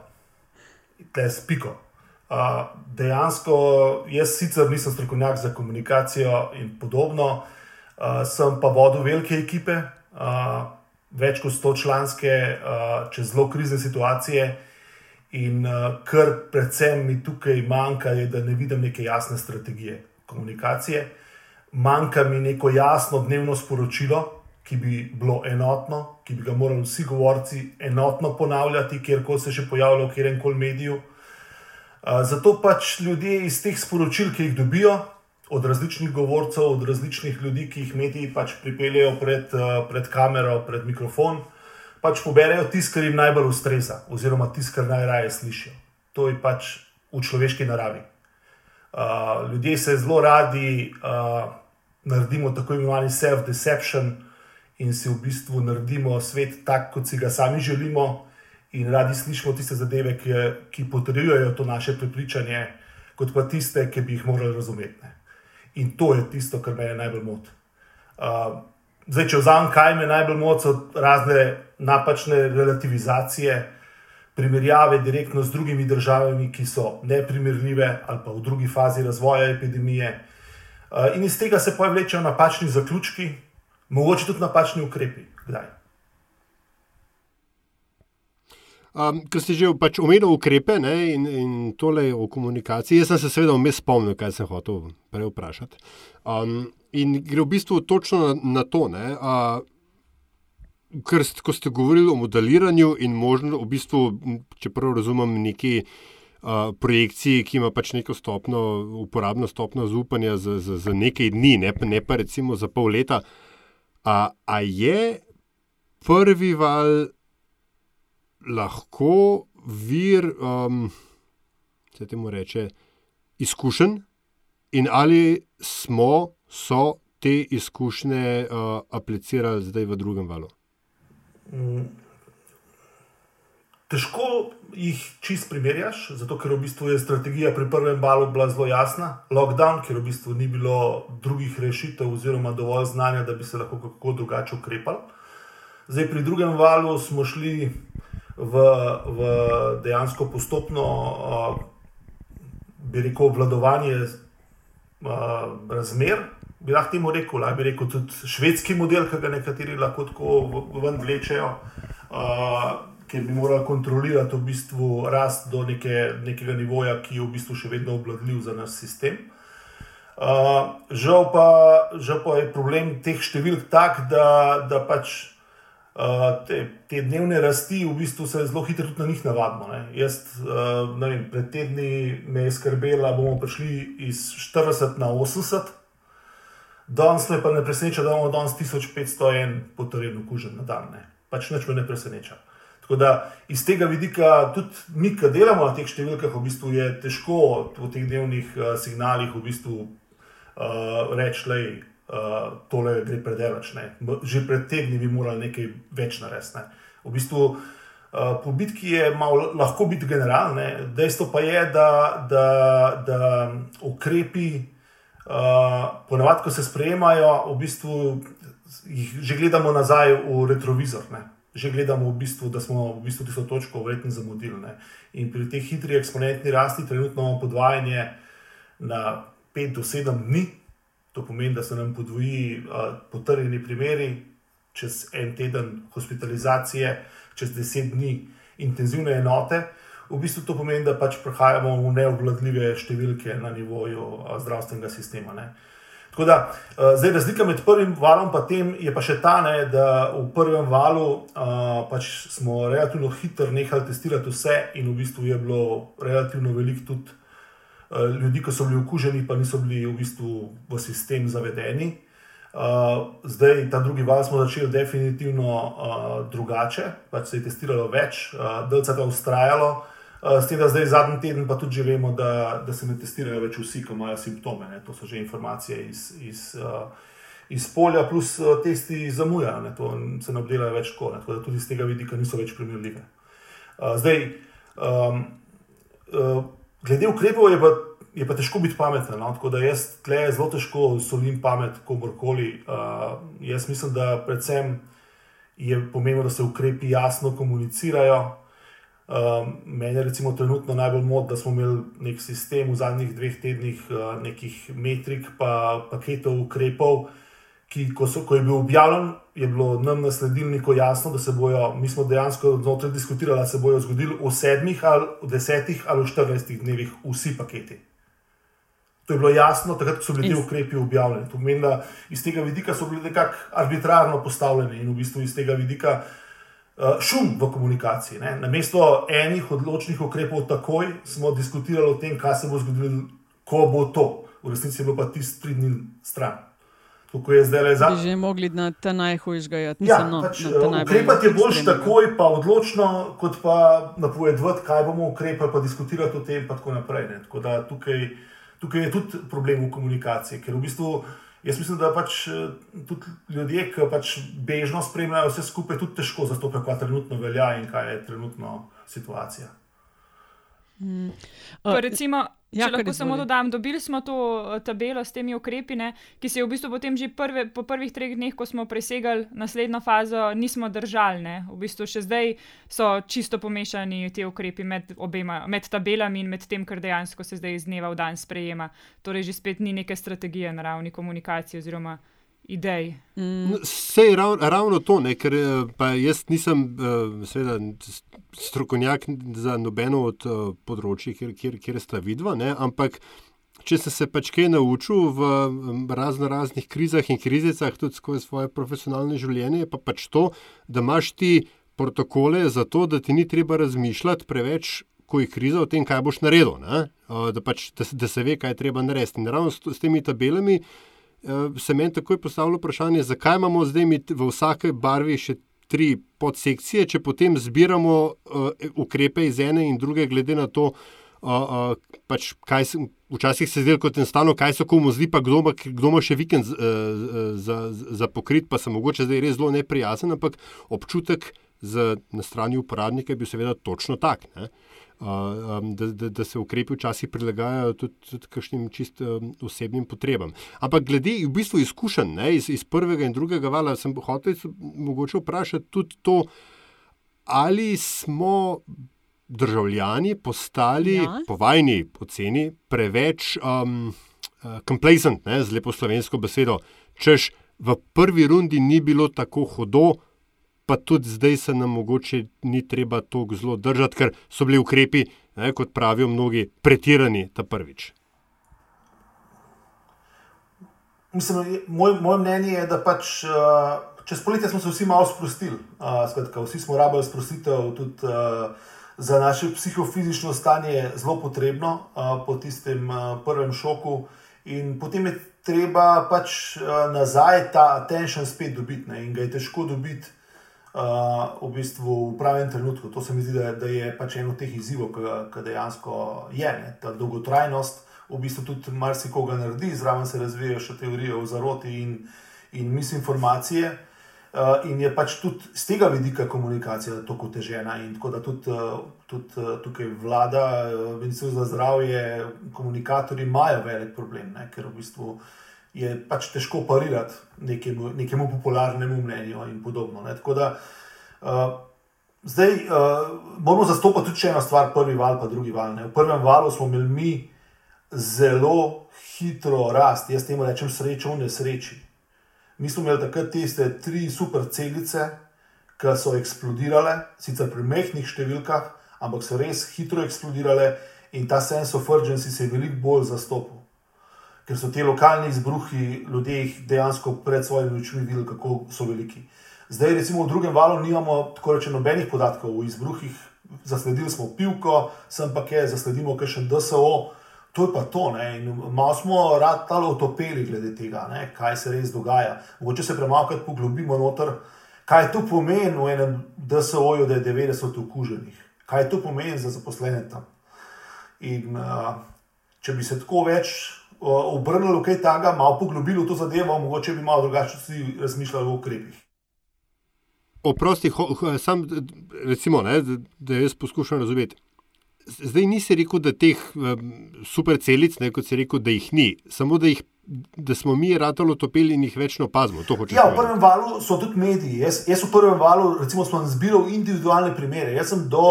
Tle je spiko. Uh, dejansko, jaz sicer nisem strokovnjak za komunikacijo in podobno, uh, sem pa vodil velike ekipe, uh, več kot 100 članske, uh, čez zelo krizne situacije. In uh, kar predvsem mi tukaj manjka, je, da ne vidim neke jasne strategije komunikacije. Manjka mi neko jasno dnevno sporočilo, ki bi bilo enotno, ki bi ga morali vsi govorci enotno ponavljati, kjerkoli se še pojavlja v kjerem koli mediju. Zato pač ljudje iz teh sporočil, ki jih dobijo od različnih govorcev, od različnih ljudi, ki jih mediji pač pripeljejo pred, pred kamero, pred mikrofon, pač poberejo tisto, kar jim najbolj ustreza, oziroma tisto, kar najraje slišijo. To je pač v človeški naravi. Uh, ljudje se zelo radi uh, naredimo tako imenovani self-deception in si v bistvu naredimo svet tak, kot si ga sami želimo, in radi slišimo tiste zadeve, ki, ki potrjujejo to naše prepričanje, kot pa tiste, ki bi jih morali razumeti. Ne. In to je tisto, kar me najbolj moti. Uh, zdaj, če vzamem, kaj me najbolj moti, so razne napačne relativizacije, primerjave direktno z drugimi državami, ki so neprimerljive ali pa v drugi fazi razvoja epidemije. Uh, in iz tega se pojavljajo napačni zaključki, mogoče tudi napačni ukrepi. Kdaj? Um, Ker ste že pač omenili ukrepe ne, in, in tole o komunikaciji, jaz sem se seveda vmes spomnil, kaj sem hotel prej vprašati. Um, in gre v bistvu točno na, na to, ne, uh, ker ko ste govorili o modeliranju in možno, v bistvu, če prav razumem, neki. Projekciji, ki ima pač neko stopno, uporabno stopno zaupanja za, za, za nekaj dni, ne, ne pa recimo za pol leta. A, a je prvi val lahko vir, um, se temu reče, izkušen, in ali smo te izkušnje uh, aplicirali zdaj v drugem valu? Mm. Težko jih čist primerjaš, zato ker v bistvu je strategija pri prvem valu bila zelo jasna. Lockdown, ker v bistvu ni bilo drugih rešitev, oziroma dovolj znanja, da bi se lahko kako drugače ukrepali. Zdaj, pri drugem valu smo šli v, v dejansko postopno, uh, bi rekel, obvladovanje uh, razmer. Bi lahko temu rekel, bi rekel tudi švedski model, ki ga nekateri lahko tako ven vlečejo, uh, ker bi morali kontrolirati v bistvu rast do neke, nekega nivoja, ki je v bistvu še vedno obvladljiv za naš sistem. Uh, žal, pa, žal pa je problem teh številk tak, da, da pač te, te dnevne rasti, v bistvu se zelo hitro tudi na njih navadimo. Jaz, uh, ne vem, pred tedni me je skrbela, da bomo prišli iz 40 na 80, danes pa ne preseneča, da imamo danes 1501 potreben okužen na dan. Ne. Pač nič me ne preseneča. Tako da iz tega vidika, tudi mi, ki delamo na teh številkah, v bistvu je težko v teh dnevnih uh, signalih v bistvu, uh, reči, da uh, tole gre predelač. Že pred tedni bi morali nekaj več narediti. Ne. V bistvu, uh, po bitki je malo, lahko biti generalne, dejstvo pa je, da, da, da ukrepi, uh, ponavadi, ko se sprejemajo, v bistvu jih že gledamo nazaj v retrovizor. Ne že gledamo, v bistvu, da smo v bistvu tisto točko verjetno zamudili. Ne. In pri tej hitri eksponentni rasti trenutno podvajanje na 5 do 7 dni, to pomeni, da se nam podvoji uh, potrjeni primeri, čez en teden hospitalizacije, čez 10 dni intenzivne enote. V bistvu to pomeni, da pač prehajamo v neobvladljive številke na nivoju uh, zdravstvenega sistema. Ne. Tako da, uh, zdaj razlika med prvim valom in tem je pa še ta, ne, da v prvem valu uh, pač smo relativno hitro nehali testirati vse, in v bistvu je bilo relativno veliko tudi ljudi, ki so bili okuženi, pa niso bili v bistvu v sistem zavedeni. Uh, zdaj, ta drugi val smo začeli definitivno uh, drugače, pač se je testiralo več, delce je ustrajalo. Eh, s tem, da zdaj zadnji teden pa tudi vemo, da, da se ne testirajo več vsi, ki imajo simptome. Ne. To so že informacije iz, iz, iz polja, plus testi zamujajo, to se ne obdelajo več tako. Ne. Tako da tudi z tega vidika niso več primerljive. Zdaj, um, glede ukrepov je pa, je pa težko biti pameten. No. Tako da jaz tle zelo težko solim pamet komorkoli. Uh, jaz mislim, da predvsem je pomembno, da se ukrepi jasno komunicirajo. Um, meni je recimo trenutno najbolj mod, da smo imeli nek sistem v zadnjih dveh tednih, uh, nekih metrik, pa paketov ukrepov, ki, ko, so, ko je bil objavljen, je bilo nam na sledilniku jasno, da se bojo, mi smo dejansko znotraj diskutirali, da se bojo zgodili v sedmih, ali v desetih, ali v štirinajstih dnevih vsi paketi. To je bilo jasno, takrat so bili ti ukrepi objavljeni. To pomeni, da iz tega vidika so bili nekako arbitrarno postavljeni in v bistvu iz tega vidika. Eh, šum v komunikaciji. Ne? Na mesto enih odločnih ukrepov, takoj smo diskutirali o tem, kaj se bo zgodilo, ko bo to. V resnici je bilo pa tisti tri dni stran. Kako je zdaj le za? Bi že mogli na ta najhujšega jeti. Ja, no, pač, ukrepati je boljš takoj, pa odločno, kot pa napovedovati, kaj bomo ukrepali, pa diskutirati o tem, in tako naprej. Tako tukaj, tukaj je tudi problem v komunikaciji, ker v bistvu. Jaz mislim, da pač eh, tudi ljudje, ki pač bežno spremljajo vse skupaj, tudi težko zastopajo, kaj trenutno velja in kaj je trenutno situacija. Mm. Uh, recimo, Ja, če lahko samo dodam, dobili smo to eh, tabelo s temi ukrepi, ne, ki se je v bistvu potem že prve, po prvih treh dneh, ko smo presegali naslednjo fazo, nismo držali. Ne. V bistvu še zdaj so čisto pomešani ti ukrepi med, obema, med tabelami in med tem, kar dejansko se zdaj iz dneva v dan sprejema. Torej, že spet ni neke strategije na ravni komunikacije oziroma idej. Mm. Vse je rav, ravno to, ne, ker eh, jaz nisem uh, seveda, strokovnjak za nobeno od uh, področji, kjer, kjer, kjer sta vidva, ne, ampak. Če sem se pač kaj naučil v razno raznih krizah in krizicah, tudi skozi svoje profesionalne življenje, je pa pač to, da imaš ti protokole za to, da ti ni treba razmišljati preveč, ko je kriza, o tem, kaj boš naredil. Da, pač, da, da se ve, kaj je treba narediti. In ravno s, s temi tabelami uh, se meni takoj postavlja vprašanje, zakaj imamo zdaj v vsaki barvi še tri podsekcije, če potem zbiramo uh, ukrepe iz ene in druge, glede na to, uh, uh, pač kaj se. Včasih se zdi, kot enostavno, kaj so komu zdi, pa kdo ima, kdo ima še vikend uh, za, za pokrit, pa se mogoče zdaj res zelo neprijazen, ampak občutek z, na strani uporabnika je bil seveda točno tak. Ne? Um, da, da, da se ukrepi včasih prilagajajo tudi, tudi kakšnim čist um, osebnim potrebam. Ampak glede v bistvu izkušenj iz, iz prvega in drugega vala, sem hotel mogoče vprašati tudi to, ali smo. Državljani postali, ja. po vajni oceni, preveč um, uh, complacent, ne, z lepo slovensko besedo. Češ v prvi rundi ni bilo tako hudo, pa tudi zdaj se nam mogoče ni treba tako zelo držati, ker so bili ukrepi, ne, kot pravijo mnogi, pretirani ta prvič. Mislim, moj, moje mnenje je, da pač, uh, čez poletje smo se vsi malo sprostili. Uh, skratka, vsi smo rabili sprostitev, tudi uh, za naše psihofizično stanje zelo potrebno uh, po tistem uh, prvem šoku. In potem je treba pač uh, nazaj ta tension spet dobiti. Ne? In ga je težko dobiti uh, v bistvu v pravem trenutku. To se mi zdi, da, da je pač eno od teh izzivov, ki dejansko je. Ne? Ta dolgotrajnost v bistvu tudi marsikoga naredi, zraven se razvijajo še teorije o zaroti in, in misinformacije. Uh, in je pač tudi z tega vidika komunikacija tako težena, in tako da tudi, uh, tudi uh, tukaj vlada, Ministrstvo za zdravje, komunikatorji imajo velik problem, ne? ker v bistvu je pač težko parirati nekemu, nekemu popularnemu mnenju in podobno. Ne? Tako da uh, zdaj uh, moramo zastopati tudi eno stvar, prvi val, pa drugi val. Ne? V prvem valu smo imeli mi zelo hitro rast, jaz temu rečem srečo v nesreči. Mi smo imeli takrat tiste tri super celice, ki so eksplodirale, sicer pri mehkih številkah, ampak so res hitro eksplodirale in ta sense of urgency se je veliko bolj zastopil. Ker so ti lokalni izbruhi ljudi dejansko pred svojimi očmi videli, kako so veliki. Zdaj, recimo, v drugem valu nimamo tako rečeno nobenih podatkov o izbruhih, zasledili smo pivko, sem pa kaj, zasledimo še en DSO, to je pa to. Ne? In malo smo rad talo otopeli glede tega, ne? kaj se res dogaja. Mogoče se premalo poglobimo noter, kaj to pomeni v enem DSO-ju, da je 90 okuženih, kaj to pomeni za zaposlene tam. In uh, če bi se tako več obrnili v kaj takega, malo poglobili v to zadevo, mogoče bi malo drugače razmišljali o ukrepih. Oprosti, sam, recimo, ne, da jaz poskušam razumeti zdaj nisi rekel, da teh um, super celic, ne, kot si rekel, da jih ni, samo da, jih, da smo mi ratalo topili in jih več ne opazimo. Ja, v prvem valu so tudi mediji. Jaz, jaz v prvem valu, recimo, sem zbiral individualne primere. Jaz sem do,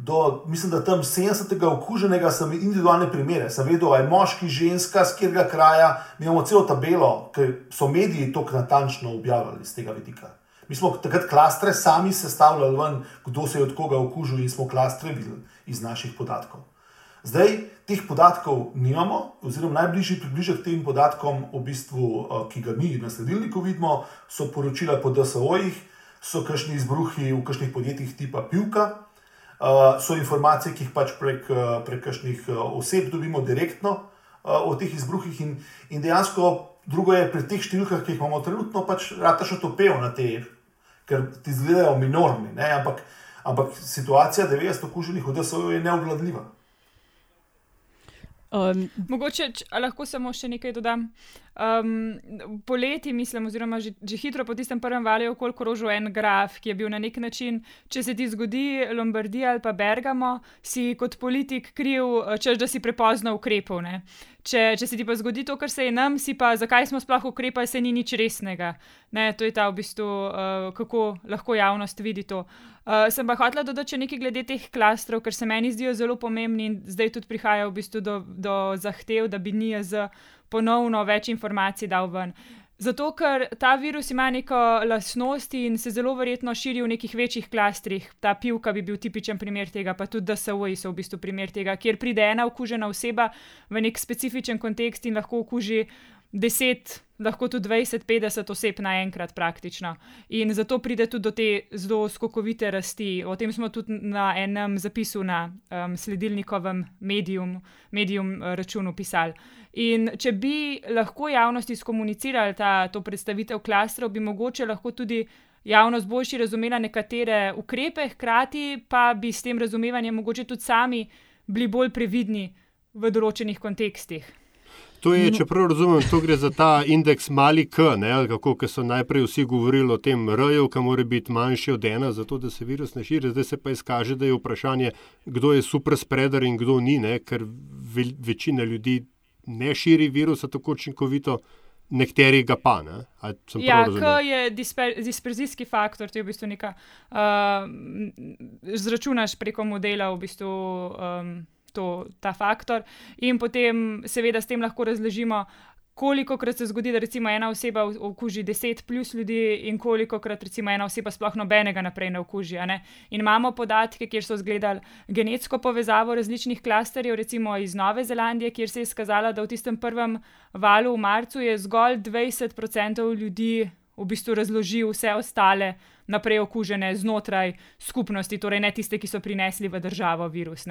do mislim, da tam 70. okuženega, sem individualne primere. Sem vedel, da je moški, ženska, z katerega kraja. Mi imamo celo tabelo, ker so mediji to natančno objavili z tega vidika. Mi smo takrat klastre sami sestavljali, ven, kdo se je od koga okužil, in smo klastre videli iz naših podatkov. Zdaj teh podatkov nimamo, oziroma najbližji približek tem podatkom, v bistvu, eh, ki ga mi na sledilniku vidimo, so poročila po DSO-jih, so kakšni izbruhi v kakšnih podjetjih tipa Pivka, eh, so informacije, ki jih pač prek, eh, prek kakšnih oseb dobimo direktno o teh izbruhih, in, in dejansko drugo je pri teh številkah, ki jih imamo trenutno, pač rata še topel na te ker ti izgledajo minorni, ampak, ampak situacija 900 okuženih v DSO je neobvladljiva. Um, Mogoče č, lahko samo še nekaj dodam. Um, poleti, mislim, oziroma že, že hitro po tistem prvem valju, koliko rožo en graf, ki je bil na nek način, če se ti zgodi Lombardija ali pa Bergamo, si kot politik kriv, češ da si prepozno ukrepov. Če, če se ti pa zgodi to, kar se je nam, si pa zakaj smo sploh ukrepali, se ni nič resnega. Ne, to je ta v bistvu, uh, kako lahko javnost vidi to. Uh, sem pa hotela dodati še nekaj glede teh klastrov, ker se meni zdijo zelo pomembni in zdaj tudi prihaja v bistvu do, do zahtev, da bi NIJZ ponovno več informacij dal ven. Zato, ker ta virus ima neko lastnost in se zelo verjetno širi v nekih večjih klastrih. Ta pivka bi bil tipičen primer tega, pa tudi DSO-ji so v bistvu primer tega, kjer pride ena okužena oseba v nek specifičen kontekst in lahko okuži 10, lahko tudi 20, 50 oseb naenkrat praktično. In zato pride tudi do te zelo skokovite rasti. O tem smo tudi na enem zapisu na um, sledilnikovem medijum, medijum uh, računu pisali. In če bi lahko javnosti skomunicirali ta, to predstavitev klastrov, bi mogoče lahko tudi javnost boljši razumela nekatere ukrepe, hkrati pa bi s tem razumevanjem mogoče tudi sami bili bolj previdni v določenih kontekstih. To je, če prav razumem, to gre za ta indeks mali K, ne, kako so najprej vsi govorili o tem R-ju, ki mora biti manjši od ena, zato da se virus ne širi. Zdaj se pa izkaže, da je vprašanje, kdo je super spreader in kdo ni, ne, ker ve, večina ljudi ne širi virusa tako učinkovito. Nekateri ga pa ne. Ja, K je disper, disperzijski faktor, to je v bistvu nekaj, uh, zračunaš preko modela v bistvu. Um, to, ta faktor. In potem, seveda, s tem lahko razložimo, koliko krat se zgodi, da recimo ena oseba okuži 10 plus ljudi, in koliko krat recimo ena oseba sploh nobenega naprej ne okuži. Ne? In imamo podatke, kjer so zgledali genetsko povezavo različnih klasterjev, recimo iz Nove Zelandije, kjer se je skazalo, da v tistem prvem valu v marcu je zgolj 20% ljudi v bistvu razloži vse ostale naprej okužene znotraj skupnosti, torej ne tiste, ki so prinesli v državo virus.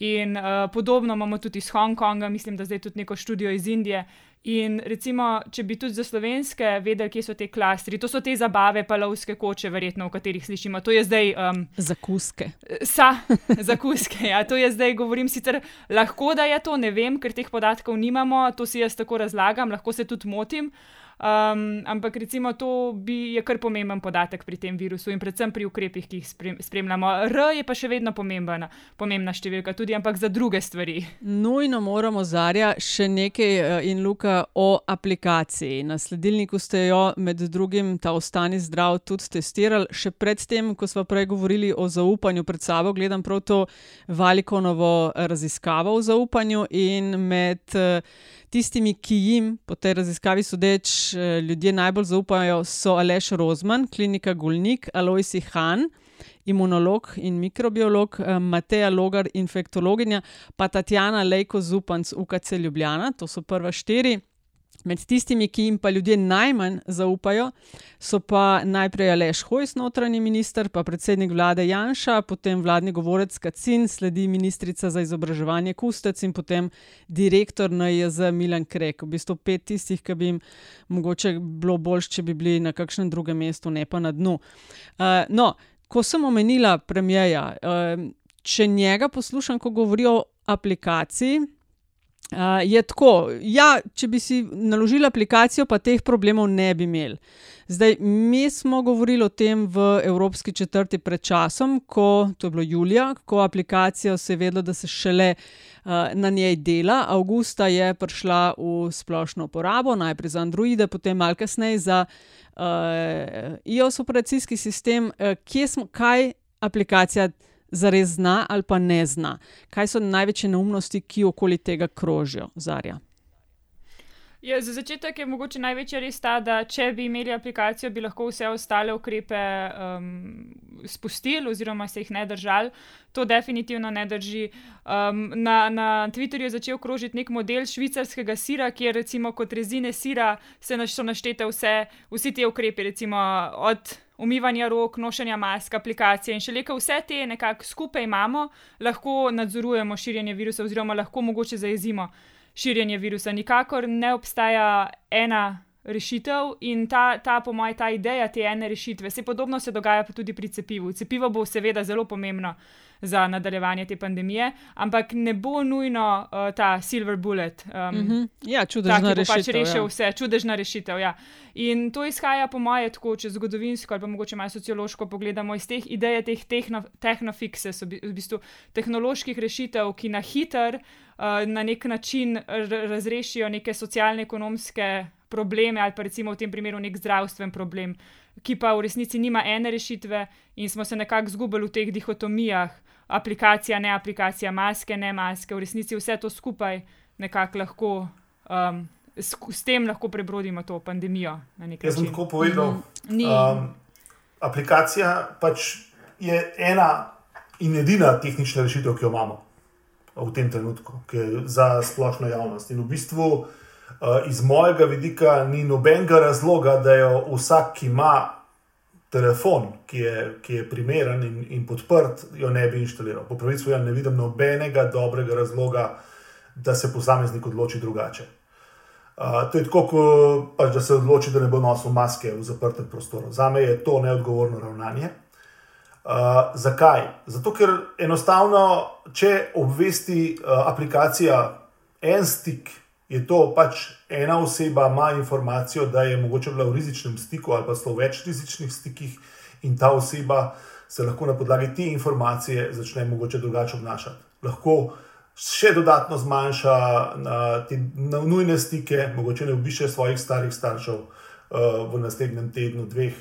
In uh, podobno imamo tudi iz Hongkonga, mislim, da zdaj tudi neko študijo iz Indije. In recimo, če bi tudi za slovenske vedeli, kje so te klastri, to so te zabave, pa lovske koče, verjetno, o katerih slišimo. To je zdaj. Um, zakuske. Sa, zakuske. Ja, to je zdaj, govorim sicer lahko, da je to, ne vem, ker teh podatkov nimamo, to si jaz tako razlagam, lahko se tudi motim. Um, ampak recimo to bi, je kar pomemben podatek pri tem virusu in predvsem pri ukrepih, ki jih spremljamo. R je pa še vedno pomembna, pomembna številka, tudi ampak za druge stvari. Nujno moramo zarja še nekaj eh, in luka o aplikaciji. Na sledilniku ste jo med drugim ta ostani zdrav tudi testirali. Še predtem, ko smo prej govorili o zaupanju pred sabo, gledam prav to Valikonovo raziskavo o zaupanju in med. Uh, Tistimi, ki jim po tej raziskavi sodeč eh, ljudje najbolj zaupajo, so Aleš Rozman, klinika Gulnik, Aloisi Han, imunolog in mikrobiolog, eh, Mateja Logar, infektologinja, pa Tatjana Lejko Zupanc, UKC Ljubljana. To so prva štiri. Med tistimi, ki jim pa ljudje najmanj zaupajo, so pa najprej Aleš Hojs, notranji minister, pa predsednik vlade Janša, potem vladni govorec Kacin, sledi ministrica za izobraževanje Kustec in potem direktor NJZ Milan Krek. V bistvu pet tistih, ki bi jim mogoče bilo bolj, če bi bili na kakšnem drugem mestu, ne pa na dnu. Uh, no, ko sem omenila premijeja, uh, če njega poslušam, ko govori o aplikaciji. Uh, je tako, ja, če bi si naložili aplikacijo, pa teh problemov ne bi imeli. Zdaj, mi smo govorili o tem v Evropski četrti pred časom, ko to je bilo julija, ko aplikacijo se je vedelo, da se šele uh, na njej dela. Augusta je prišla v splošno uporabo, najprej za Androide, potem malo kasneje za uh, iOS operacijski sistem, uh, smo, kaj aplikacija zares zna ali pa ne zna. Kaj so največje neumnosti, ki okoli tega krožijo, Zarja? Ja, za začetek je mogoče največja res ta, da če bi imeli aplikacijo, bi lahko vse ostale ukrepe um, spustili oziroma se jih ne držali. To definitivno ne drži. Um, na, na Twitterju je začel krožiti nek model švicarskega sira, kjer recimo kot rezine sira se naš, so naštete vse, vsi ti ukrepi, recimo od umivanja rok, nošenja mask, aplikacije in še le, vse te nekako skupaj imamo, lahko nadzorujemo širjenje virusa, oziroma lahko mogoče zajezimo širjenje virusa. Nikakor ne obstaja ena rešitev in ta, ta po mojem, ta ideja te ene rešitve. Se podobno se dogaja tudi pri cepivu. Cepivo bo seveda zelo pomembno za nadaljevanje te pandemije, ampak ne bo nujno uh, ta silver bullet. Um, mm -hmm. Ja, čudežna pač rešitev. Pač rešil ja. vse, čudežna rešitev. Ja. In to izhaja, po mojem, tako če zgodovinsko ali pa mogoče malo sociološko pogledamo iz teh idej, teh tehnofikse, v bistvu tehnoloških rešitev, ki na hiter, uh, na nek način razrešijo neke socialno-ekonomske probleme ali pa recimo v tem primeru nek zdravstven problem. Ki pa v resnici nima ene rešitve, in smo se nekako zgubili v teh dihotomijah, aplikacija, ne aplikacija, maske, ne maske, v resnici vse to skupaj nekako lahko, um, s, s tem lahko prebrodimo to pandemijo. Jaz sem tako povedal. Mm, um, aplikacija pač je ena in edina tehnična rešitev, ki jo imamo v tem trenutku, za splošno javnost. In v bistvu. Uh, iz mojega vidika ni nobenega razloga, da jo vsak, ki ima telefon, ki je, ki je primeren in, in podprt, jo ne bi inštaliral. Po pravici, ja ne vidim nobenega dobrega razloga, da se posameznik odloči drugače. Uh, to je tako, pač, da se odloči, da ne bo nosil maske v zaprtem prostoru. Za me je to neodgovorno ravnanje. Uh, zakaj? Zato, ker enostavno, če obvesti uh, aplikacija en stik, je to pač ena oseba, ima informacijo, da je mogoče bila v rizičnem stiku ali pa so v več rizičnih stikih, in ta oseba se lahko na podlagi te informacije začne mogoče drugače obnašati. Lahko še dodatno zmanjša na te na nujne stike, mogoče ne obiše svojih starih staršev uh, v naslednjem tednu, dveh.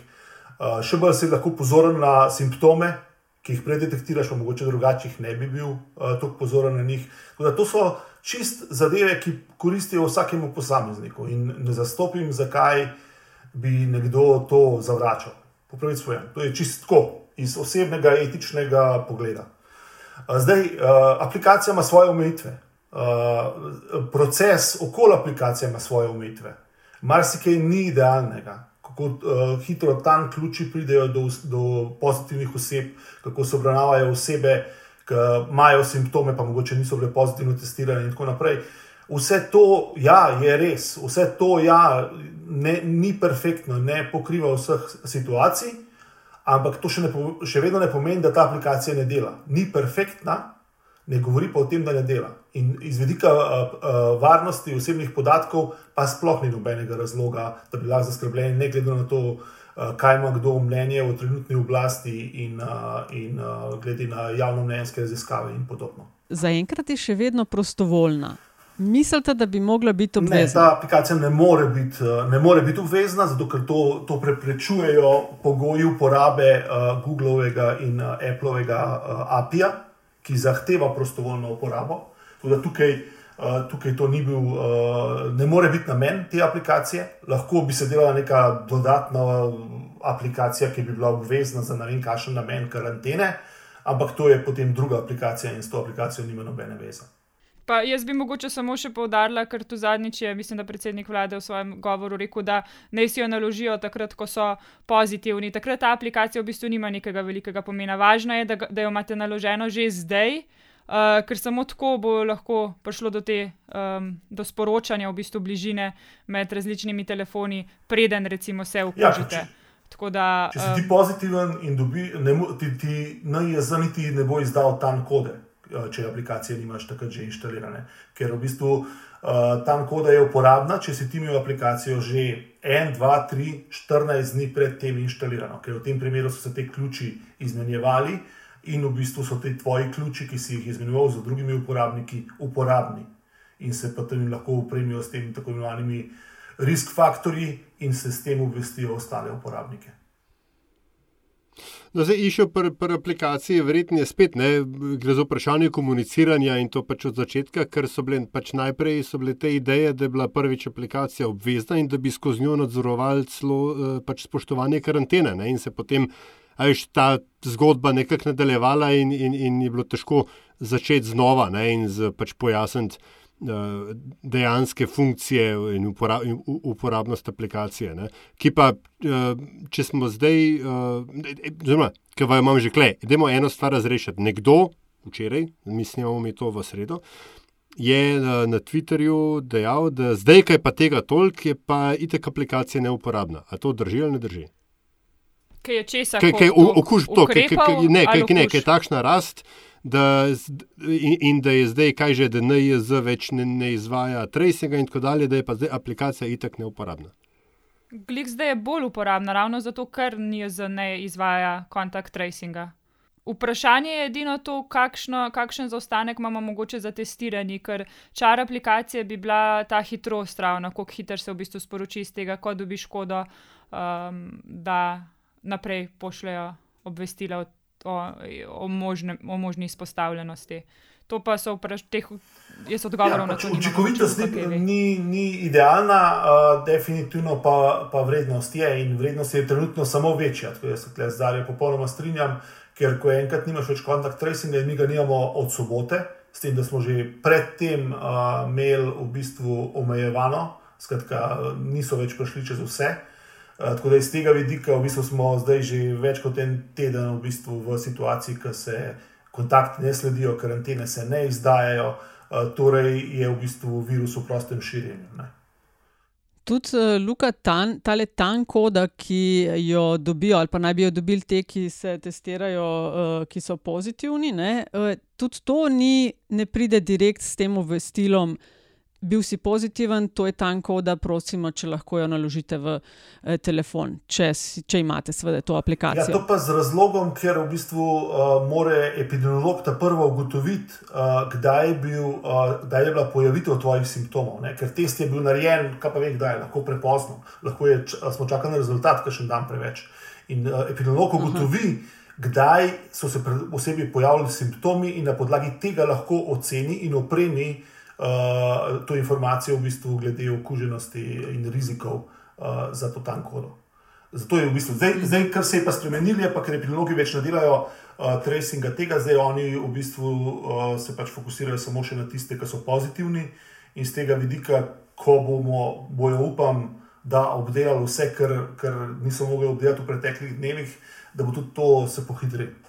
Uh, še bolj si lahko pozoren na simptome, ki jih predetektiraš, pa mogoče drugačih ne bi bil uh, tako pozoren na njih. To so čist zadeve, ki koristijo vsakemu posamezniku in ne zastopim, zakaj bi nekdo to zavračal. Popraviti svoje. To je čistko iz osebnega etičnega pogleda. Zdaj, aplikacija ima svoje omejitve, proces okoli aplikacije ima svoje omejitve. Marsikaj ni idealnega. kako hitro tam ključi pridejo do, do pozitivnih oseb, kako se obravnavajo osebe, ki imajo simptome, pa mogoče niso bile pozitivno testirane in tako naprej. Vse to ja, je res, vse to ja, ne, ni perfektno, ne pokriva vseh situacij, ampak to še, ne, še vedno ne pomeni, da ta aplikacija ne dela. Ni perfektna, ne govori pa o tem, da ne dela. In iz vidika uh, uh, varnosti osebnih podatkov, pa sploh ni nobenega razloga, da bi lahko zaskrbljeni, ne glede na to, uh, kaj ima kdo mnenje o trenutni oblasti in, uh, in uh, glede na javno mnenjske raziskave in podobno. Zaenkrat je še vedno prostovoljna. Mislite, da bi mogla biti obvezna? Ne, ta aplikacija ne more biti, ne more biti obvezna, zato ker to, to preprečujejo pogoji uporabe uh, Googlovega in uh, Applovega uh, API-ja, ki zahteva prostovoljno uporabo. Tukaj, uh, tukaj to ni bil, uh, ne more biti namen te aplikacije. Lahko bi se delala neka dodatna aplikacija, ki bi bila obvezna za ne vem, kakšen namen karantene, ampak to je potem druga aplikacija in s to aplikacijo nima nobene veze. Pa jaz bi mogoče samo še povdarila, ker tu zadnjič je, mislim, da predsednik vlade v svojem govoru rekel, da naj si jo naložijo takrat, ko so pozitivni. Takrat ta aplikacija v bistvu nima nekega velikega pomena. Važno je, da, da jo imate naloženo že zdaj. Uh, ker samo tako bo lahko prišlo do te um, do sporočanja, v bistvu bližine med različnimi telefoni, preden recimo se vključite. Ja, da, če si ti pozitiven in dobi, ne, ti, ti NIS niti ne bo izdal tam kode. Eh, če aplikacije nimaš takrat že inštalirane. Ker v bistvu uh, tam koda je uporabna, če si ti imel aplikacijo že 1, 2, 3, 14 dni pred tem inštalirano, ker v tem primeru so se te ključi izmenjevali in v bistvu so ti tvoji ključi, ki si jih izmenjeval z drugimi uporabniki, uporabni in se potem lahko upremijo s temi tako imenovanimi risk faktorji in se s tem obvestijo ostale uporabnike. No, zdaj išel pri pr aplikaciji, verjetno je spet, ne, gre za vprašanje komuniciranja in to pač od začetka, ker so bile pač najprej so bile te ideje, da je bila prvič aplikacija obvezna in da bi skozi njo nadzorovali celo uh, pač spoštovanje karantene. Ne, in se potem ajš, ta zgodba nekako nadaljevala in, in, in je bilo težko začeti znova ne, in z, pač pojasniti. Eh, dejanske funkcije in uporabnost aplikacije. Ne? Ki pa, eh, če smo zdaj, eh, oziroma, ki vam imam že kle, idemo eno stvar razrešiti. Nekdo, včeraj, mislim, da je to v sredo, je na Twitterju dejal, da zdaj, kaj pa tega toliko, je pa itek aplikacija neuporabna. A to drži ali ne drži? Kaj je česa? Kaj je okužb to? Kaj je takšna rast? da, in, in da je zdaj, kaj že, da NIZ več ne, ne izvaja tracinga, in tako dalje, da je pa zdaj aplikacija itak neuporabna. Glik zdaj je bolj uporabna, ravno zato, ker NIZ ne izvaja kontakt tracinga. Vprašanje je edino to, kakšno, kakšen zaostanek imamo mogoče za testiranje, ker čar aplikacije bi bila ta hitrost, ravno kako hiter se v bistvu sporoči iz tega, ko dobiš škodo, um, da naprej pošljajo obvestila o o, o, možne, o možni izpostavljenosti. To pa so vprašanja, jaz odgovarjam ja, na to. Pač učinkovitost ni, ni, ni idealna, uh, definitivno pa, pa vrednost je in vrednost je trenutno samo večja. Tako jaz se zdaj popolnoma strinjam, ker ko enkrat nimaš več kontakt tracinga in mi ga nimamo od sobote, s tem, da smo že predtem uh, imeli v bistvu omejevano, skratka, niso več prišli čez vse. Eh, tako da iz tega vidika v bistvu smo zdaj že več kot en teden v, bistvu v situaciji, ko se kontakti ne sledijo, karantene se ne izdajajo, uh, torej je v bistvu virus v prostem širjenju. Ne. Tudi uh, Luka, tan, tale tan koda, ki jo dobijo, ali pa naj bi jo dobili te, ki se testirajo, ki so pozitivni, ne, tudi to ni, ne pride direkt s tem obvestilom, uh, bil si pozitiven, to je tanko, da prosimo, če lahko jo naložite v eh, telefon, če, če imate seveda to aplikacijo. Ja, to pa z razlogom, ker v bistvu uh, mora epidemiolog ta prvo ugotoviti, uh, kdaj, je bil, uh, kdaj je bila pojavitev tvojih simptomov. Ne? Ker test je bil narejen, kaj pa ve, kdaj je lahko prepozno, lahko je, smo čakali na rezultat, kaj še dan preveč. In uh, epidemiolog ugotovi, uh -huh. Kdaj so se osebi pojavili simptomi, in na podlagi tega lahko oceni in opremi uh, uh, to informacijo v bistvu glede okuženosti in rizikov uh, za to tanko. Zato je v bistvu zdaj, zdaj, kar se je pa spremenili, je pa, ker epidemiologi več ne delajo uh, tracinga tega, zdaj oni v bistvu uh, se pač fokusirajo samo še na tiste, ki so pozitivni in z tega vidika, ko bomo, bojo upam, da obdelajo vse, kar, kar niso mogli obdelati v preteklih dnevih, da bo tudi to se pohitrilo.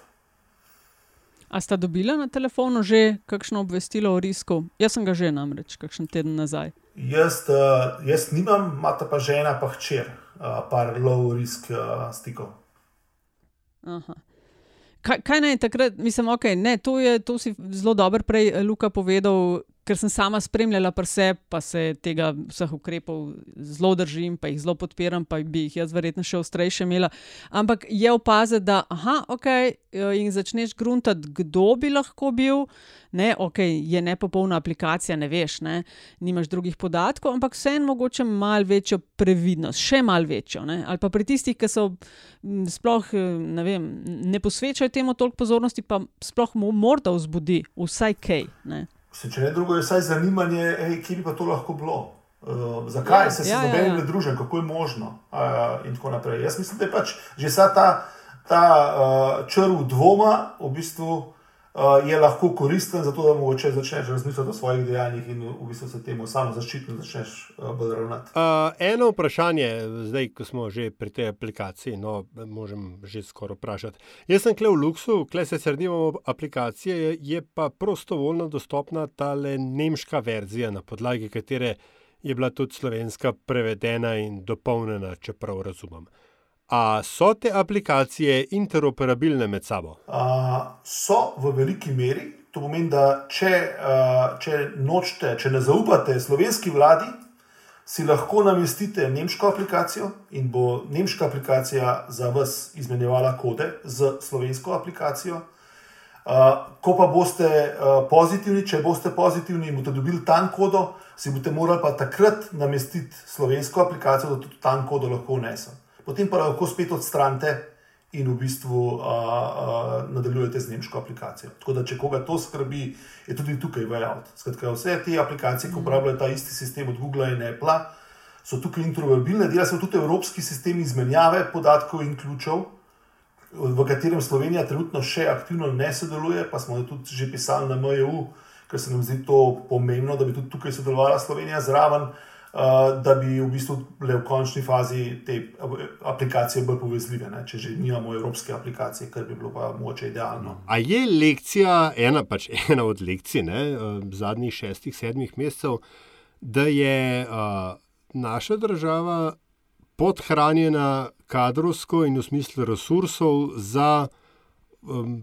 A sta dobila na telefonu že kakšno obvestilo o risku? Jaz sem ga že namreč, kakšen teden nazaj. Jaz, uh, jaz nimam, imata pa žena, pa hčer, uh, par low risk uh, stikov. Aha. Kaj, kaj naj takrat, mislim, okay, ne, to, je, to si zelo dobro prej Luka povedal, ker sem sama spremljala prse, pa se tega vseh ukrepov zelo držim, pa jih zelo podpiram, pa bi jih jaz verjetno še ostrejše imela. Ampak je opaziti, da aha, ok, in začneš gruntati, kdo bi lahko bil. Ne, ok, je nepopolna aplikacija, ne veš, ne, nimaš drugih podatkov, ampak vseeno mogoče malo večjo previdnost, še malo večjo. Ne, ali pa pri tistih, ki so sploh ne, vem, ne posvečajo temu toliko pozornosti, pa sploh morda vzbudi vsaj kaj. Ne. Se, če ne drugo, je vsaj zanimanje, ej, kje bi pa to lahko bilo. Uh, zakaj ja, se ja, noben ja, ja. ne druži, kako je možno, uh, in tako naprej. Jaz mislim, da je pač že ta, ta uh, črv dvoma v bistvu uh, je lahko koristen, zato da mogoče začneš razmišljati o svojih dejanjih in v bistvu se temu samo zaščititi, začneš uh, bolj ravnati. Uh, eno vprašanje, zdaj, ko smo že pri tej aplikaciji, no, možem že skoraj vprašati. Jaz sem kle v Luxu, kle se srnimo aplikacije, je pa prostovoljno dostopna ta le nemška verzija, na podlagi katere je bila tudi slovenska prevedena in dopolnjena, če prav razumem. A so te aplikacije interoperabilne med sabo? Uh, so v veliki meri. To pomeni, da če, uh, če nočete, če ne zaupate slovenski vladi, si lahko namestite nemško aplikacijo in bo nemška aplikacija za vas izmenjevala kode z slovensko aplikacijo. Uh, ko pa boste uh, pozitivni, če boste pozitivni in boste dobili tam kodo, si boste morali pa takrat namestiti slovensko aplikacijo, da tudi tam kodo lahko vnesem potem pa lahko spet odstranite in v bistvu uh, uh, nadaljujete z nemško aplikacijo. Tako da, če koga to skrbi, je tudi tukaj veljavno. Skratka, vse te aplikacije, ki uporabljajo ta isti sistem od Google in Apple, so tukaj interoperabilne, dela se tudi evropski sistem izmenjave podatkov in ključev. V katerem Slovenija trenutno še aktivno ne sodeluje, pa smo tudi že pisali na MJU, ker se nam zdi to pomembno, da bi tudi tukaj sodelovala Slovenija zraven. Uh, da bi v bistvu le v končni fazi te aplikacije bolj povezljive, ne? če že nimamo evropske aplikacije, kar bi bilo pa moče idealno. A je lekcija, ena, pač ena od lekcij ne, uh, zadnjih šestih, sedmih mesecev, da je uh, naša država podhranjena kadrovsko in v smislu resursov za um,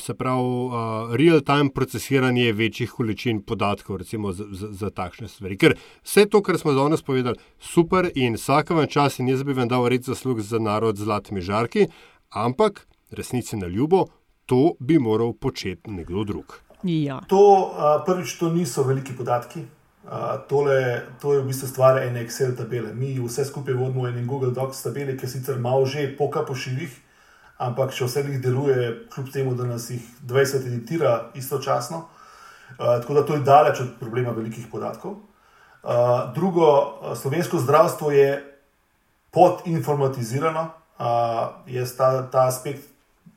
se pravi, uh, real-time procesiranje večjih količin podatkov, recimo za, za, za takšne stvari. Ker vse to, kar smo danes povedali, super in vsakem času, in jaz bi vam dal red zaslug za narod z zlatimi žarki, ampak resnici na ljubo, to bi moral početi nekdo drug. Ja. To, uh, prvič, to niso veliki podatki. Uh, tole, to je v bistvu stvar ene Excel tabele. Mi vse skupaj vodimo v eni Google Docs tabeli, ki sicer malo že poka po šivih, ampak še vse jih deluje, kljub temu, da nas jih 20 editira istočasno. Uh, tako da to je daleč od problema velikih podatkov. Uh, drugo, slovensko zdravstvo je podinformatizirano. Uh, jaz ta, ta aspekt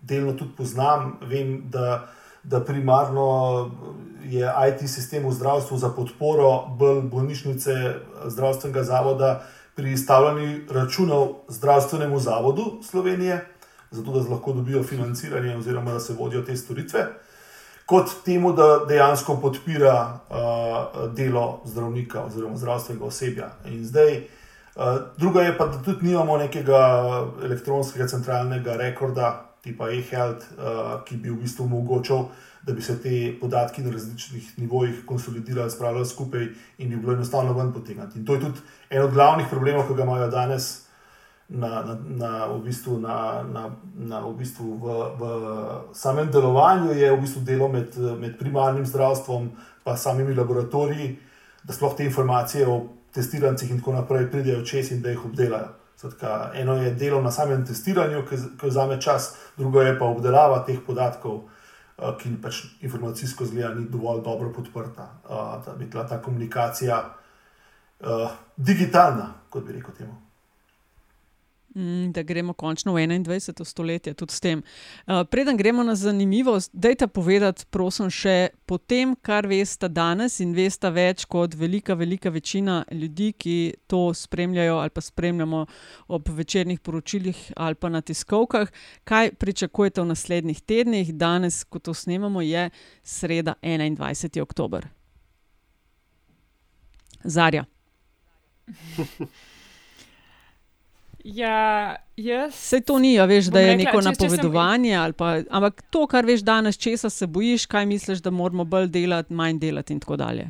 delno tudi poznam. Vem, da, da primarno je IT sistem v zdravstvu za podporo bolj bolnišnice zdravstvenega zavoda pri izstavljanju računov zdravstvenemu zavodu Slovenije zato da lahko dobijo financiranje oziroma da se vodijo te storitve, kot temu, da dejansko podpira uh, delo zdravnika oziroma zdravstvenega osebja. In zdaj, uh, druga je pa, da tudi nimamo nekega elektronskega centralnega rekorda, tipa e-health, uh, ki bi v bistvu omogočal, da bi se te podatki na različnih nivojih konsolidirali, spravljali skupaj in bi bilo enostavno ven potegniti. In to je tudi en od glavnih problemov, ki ga imajo danes na, na, na, v bistvu, na, na, na, v, bistvu v, v samem delovanju, je v bistvu delo med, med primarnim zdravstvom in samimi laboratoriji, da sploh te informacije o testirancih in tako naprej pridejo čez in da jih obdelajo. Zatka, eno je delo na samem testiranju, ki vzame čas, drugo je pa obdelava teh podatkov, uh, ki pač informacijsko zgleda ni dovolj dobro podprta, uh, da bi bila ta komunikacija uh, digitalna, kot bi rekel temu. Mm, da gremo končno v 21. stoletje, tudi s tem. Uh, preden gremo na zanimivost, dajte povedati, prosim, še po tem, kar veste danes in veste več kot velika, velika večina ljudi, ki to spremljajo ali pa spremljamo ob večernih poročilih ali pa na tiskovkah, kaj pričakujete v naslednjih tednih. Danes, ko to snemamo, je sreda 21. oktober. Zarja. Ja, jaz. Vse to ni, a veš, da je rekla, neko če- če sem- napovedovanje, pa, ampak to, kar veš danes, česa se bojiš, kaj misliš, da moramo bolj delati, manj delati in tako dalje.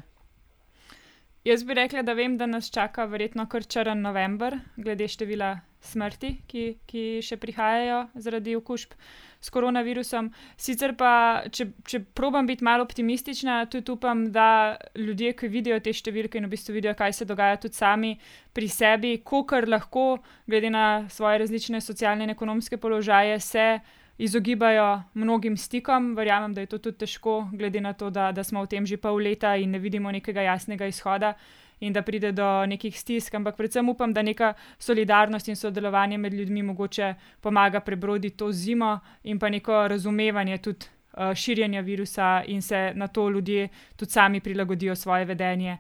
Jaz bi rekla, da vem, da nas čaka verjetno kar črn november, glede števila smrti, ki, ki še prihajajo zaradi okužb s koronavirusom. Sicer pa, če, če probam biti malo optimistična, tudi upam, da ljudje, ki vidijo te številke in v bistvu vidijo, kaj se dogaja tudi sami pri sebi, kolikor lahko, glede na svoje različne socialne in ekonomske položaje, se izogibajo mnogim stikom. Verjamem, da je to tudi težko, glede na to, da, da smo v tem že pol leta in ne vidimo nekega jasnega izhoda. In da pride do nekih stisk, ampak predvsem upam, da neka solidarnost in sodelovanje med ljudmi mogoče pomaga prebroditi to zimo, in pa neko razumevanje tudi uh, širjenja virusa, in se na to ljudje tudi sami prilagodijo svoje vedenje,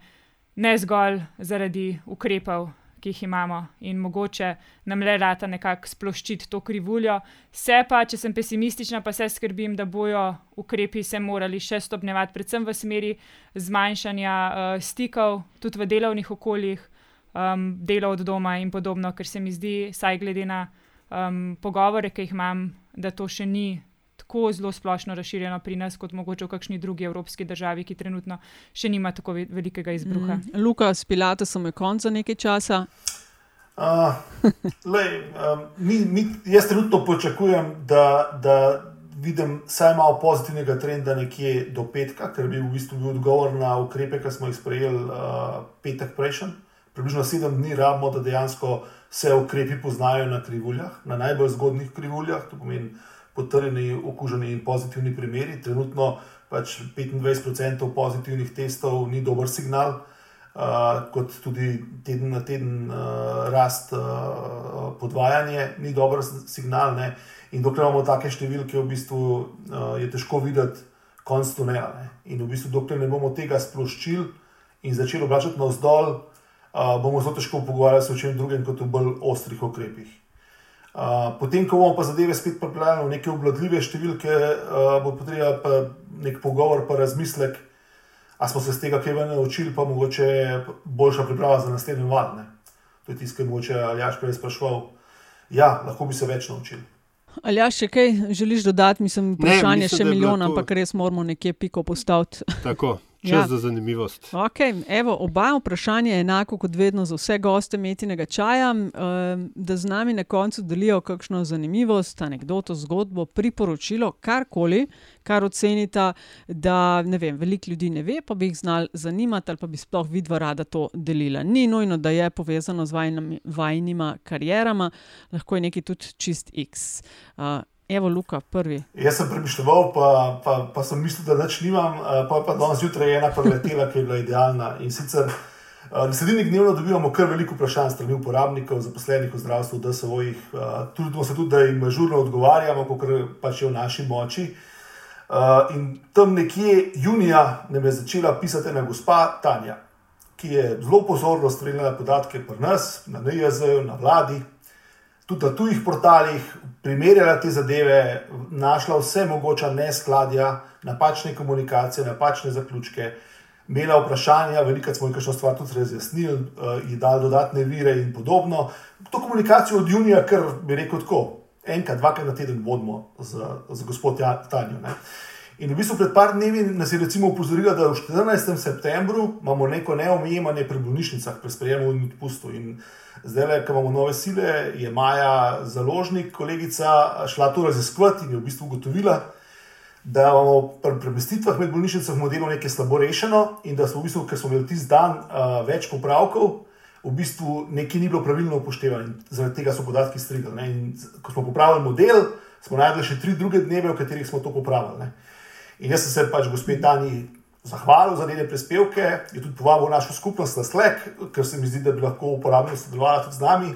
ne zgolj zaradi ukrepov, ki jih imamo, in mogoče nam le rata nekako sploščiti to krivuljo. Se pa, če sem pesimistična, pa se skrbim, da bojo ukrepi se morali še stopnjevati, predvsem v smeri zmanjšanja uh, stikov, tudi v delovnih okoljih, um, delo od doma in podobno, ker se mi zdi, saj glede na um, pogovore, ki jih imam, da to še ni. Tako zelo splošno razširjeno pri nas, kot mogoče v kakšni drugi evropski državi, ki trenutno še nima tako ve- velikega izbruha. Mm. Luka, s Pilatesom je konc za nekaj časa. Uh, lej, um, mi, mi, jaz trenutno pričakujem, da, da vidim vsaj malo pozitivnega trenda nekje do petka, ker bi v bistvu bil odgovor na ukrepe, ki smo jih sprejeli uh, petek prejšnji. Približno sedem dni rabimo, da dejansko se ukrepi poznajo na krivuljah, na najbolj zgodnih krivuljah, to pomeni potrjeni, okuženi in pozitivni primeri. Trenutno pač 25% pozitivnih testov ni dober signal. Uh, kot tudi teden na teden uh, rast uh, podvajanja, ni dober signal. Ne? In dokler imamo take številke, v bistvu uh, je težko videti konc tunela. Ne? In v bistvu, dokler ne bomo tega sploščili in začeli obračati navzdol, uh, bomo zelo težko pogovarjali se o čem drugem kot o bolj ostrih ukrepih. Uh, potem, ko bomo pa zadeve spet pripeljali v neke obvladljive številke, uh, bo potreba pa nek pogovor, pa razmislek, a smo se iz tega kaj ven naučili, pa mogoče boljša priprava za naslednji val. Ne? To je tisto, kar je mogoče Aljaš prej sprašval. Ja, lahko bi se več naučili. Ali ja, še kaj želiš dodati? Mislim, vprašanje je mislim, še milijon, ampak res moramo nekje piko postaviti. Tako, čas Ja. ja. za zanimivost. Okay, evo, oba vprašanja je enako kot vedno za vse goste metinega čaja, da z nami na koncu delijo kakšno zanimivost, anekdoto, zgodbo, priporočilo, karkoli, kar ocenita, da ne vem, veliko ljudi ne ve, pa bi jih znali zanimati ali pa bi sploh vidva rada to delila. Ni nujno, da je povezano z vajnimi, vajnima karjerama, lahko je nekaj tudi čist X. Uh, evo, Luka, prvi. Jaz sem premišljal, pa, pa, pa sem mislil, da nič nimam, eh, pa je pa danes zjutraj ena preletela, ki je bila idealna. In sicer eh, na sredini dnevno dobivamo kar veliko vprašanj strani uporabnikov, zaposlenih v zdravstvu, da se vojih, trudimo se tudi, da jim žurno odgovarjamo, kot pač je v naši moči. In tam nekje junija nam je začela pisati ena gospa Tanja, ki je zelo pozorno spremljala podatke pri nas, na NJZ, na vladi, tudi na tujih portalih, primerjala te zadeve, našla vse mogoče neskladja, napačne komunikacije, napačne zaključke, imela vprašanja, veliko smo jim kakšno stvar tudi razjasnili, uh, ji dali dodatne vire in podobno. To komunikacijo od junija, kar bi rekel tako, enkrat, dvakrat na teden vodimo z, z gospod Ja- Tanjo. Ne. In v bistvu pred par dnevi nas je recimo upozorila, da v 14. septembru imamo neko neomejemanje pri bolnišnicah, pri sprejemu in odpustu. In zdaj, ko imamo nove sile, je Maja Založnik, kolegica, šla to raziskovati in je v bistvu ugotovila, da imamo pri premestitvah med bolnišnicami modelo nekaj slabo rešeno in da smo v bistvu, ker smo imeli tisti dan uh, več popravkov, v bistvu nekaj ni bilo pravilno upoštevano in zaradi tega so podatki strigali. ko smo popravili model, smo najdli še tri druge dneve, v katerih smo to popravili. Ne. In jaz sem se pač gospod Tani zahvalil za njene prispevke, je tudi povabil našo skupnost na Slack, ker se mi zdi, da bi lahko uporabno sodelovala tudi z nami.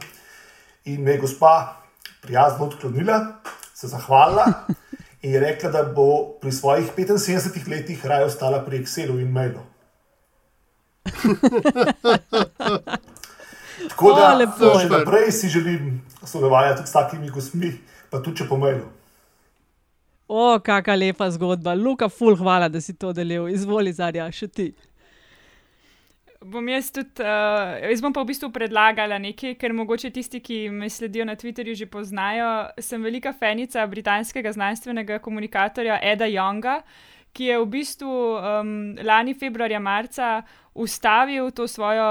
In me je gospa prijazno odklonila, se zahvalila in je rekla, da bo pri svojih 75 letih raje ostala pri Excelu in mailu. Tako da, O, lepo. naprej si želim sodelovati tudi s takimi gostmi, pa tudi če po mailu. O, kakšna lepa zgodba. Luka, ful, hvala, da si to delil. Izvoli, zadnja, še ti. Bom jaz tudi, uh, jaz bom pa v bistvu predlagala nekaj, ker mogoče tisti, ki me sledijo na Twitterju, že poznajo. Sem velika fenica britanskega znanstvenega komunikatorja Eda Younga, ki je v bistvu um, lani februarja, marca ustavil svojo,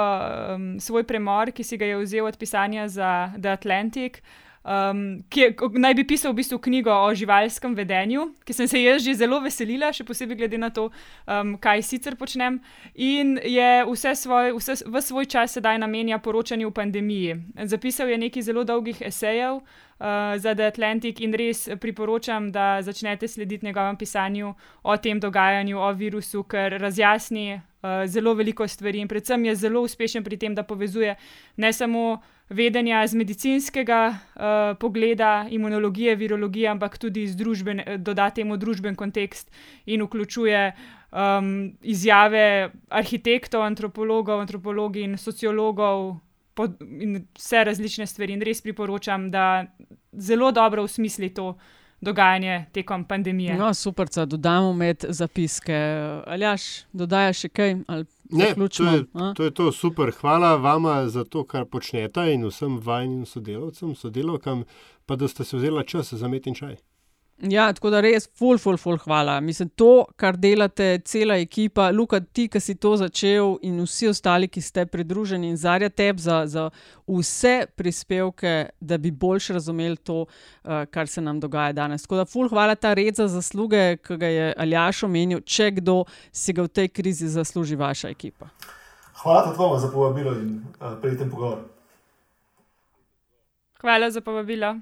um, svoj premor, ki si ga je vzel od pisanja za The Atlantic. Um, ki je, naj bi pisal v bistvu knjigo o živalskem vedenju, ki sem se jaz že zelo veselila, še posebej glede na to, um, kaj sicer počnem. In je vse svoj, vse, v svoj čas sedaj namenja poročanju o pandemiji. Zapisal je nekaj zelo dolgih esejev uh, za The Atlantic in res priporočam, da začnete slediti njegovem pisanju o tem dogajanju, o virusu, ker razjasni zelo veliko stvari in predvsem je zelo uspešen pri tem, da povezuje ne samo vedenja z medicinskega uh, pogleda, imunologije, virologije, ampak tudi družben, doda temu družben kontekst in vključuje um, izjave arhitektov, antropologov, antropologi in sociologov. In vse različne stvari, in res priporočam, da zelo dobro usmisli to dogajanje tekom pandemije. No, super, da dodamo med zapiske. Aljaš, dodajaš še kaj? Ne, to je, to je to super. Hvala vama za to, kar počnete in vsem vajnim sodelavcem, sodelavkam, pa da ste se vzeli čas za met in čaj. Ja, tako da res, ful, ful, ful, hvala. Mislim, to, kar delate, cela ekipa, Luka, ti, ki si to začel, in vsi ostali, ki ste pridruženi, in zarja teb za, za vse prispevke, da bi boljš razumeli to, uh, kar se nam dogaja danes. Tako da, ful, hvala ta red za zasluge, ki ga je Aljaš omenil, če kdo si ga v tej krizi zasluži vaša ekipa. Hvala tudi vam za povabilo in uh, prijeten pogovor. Hvala za povabilo.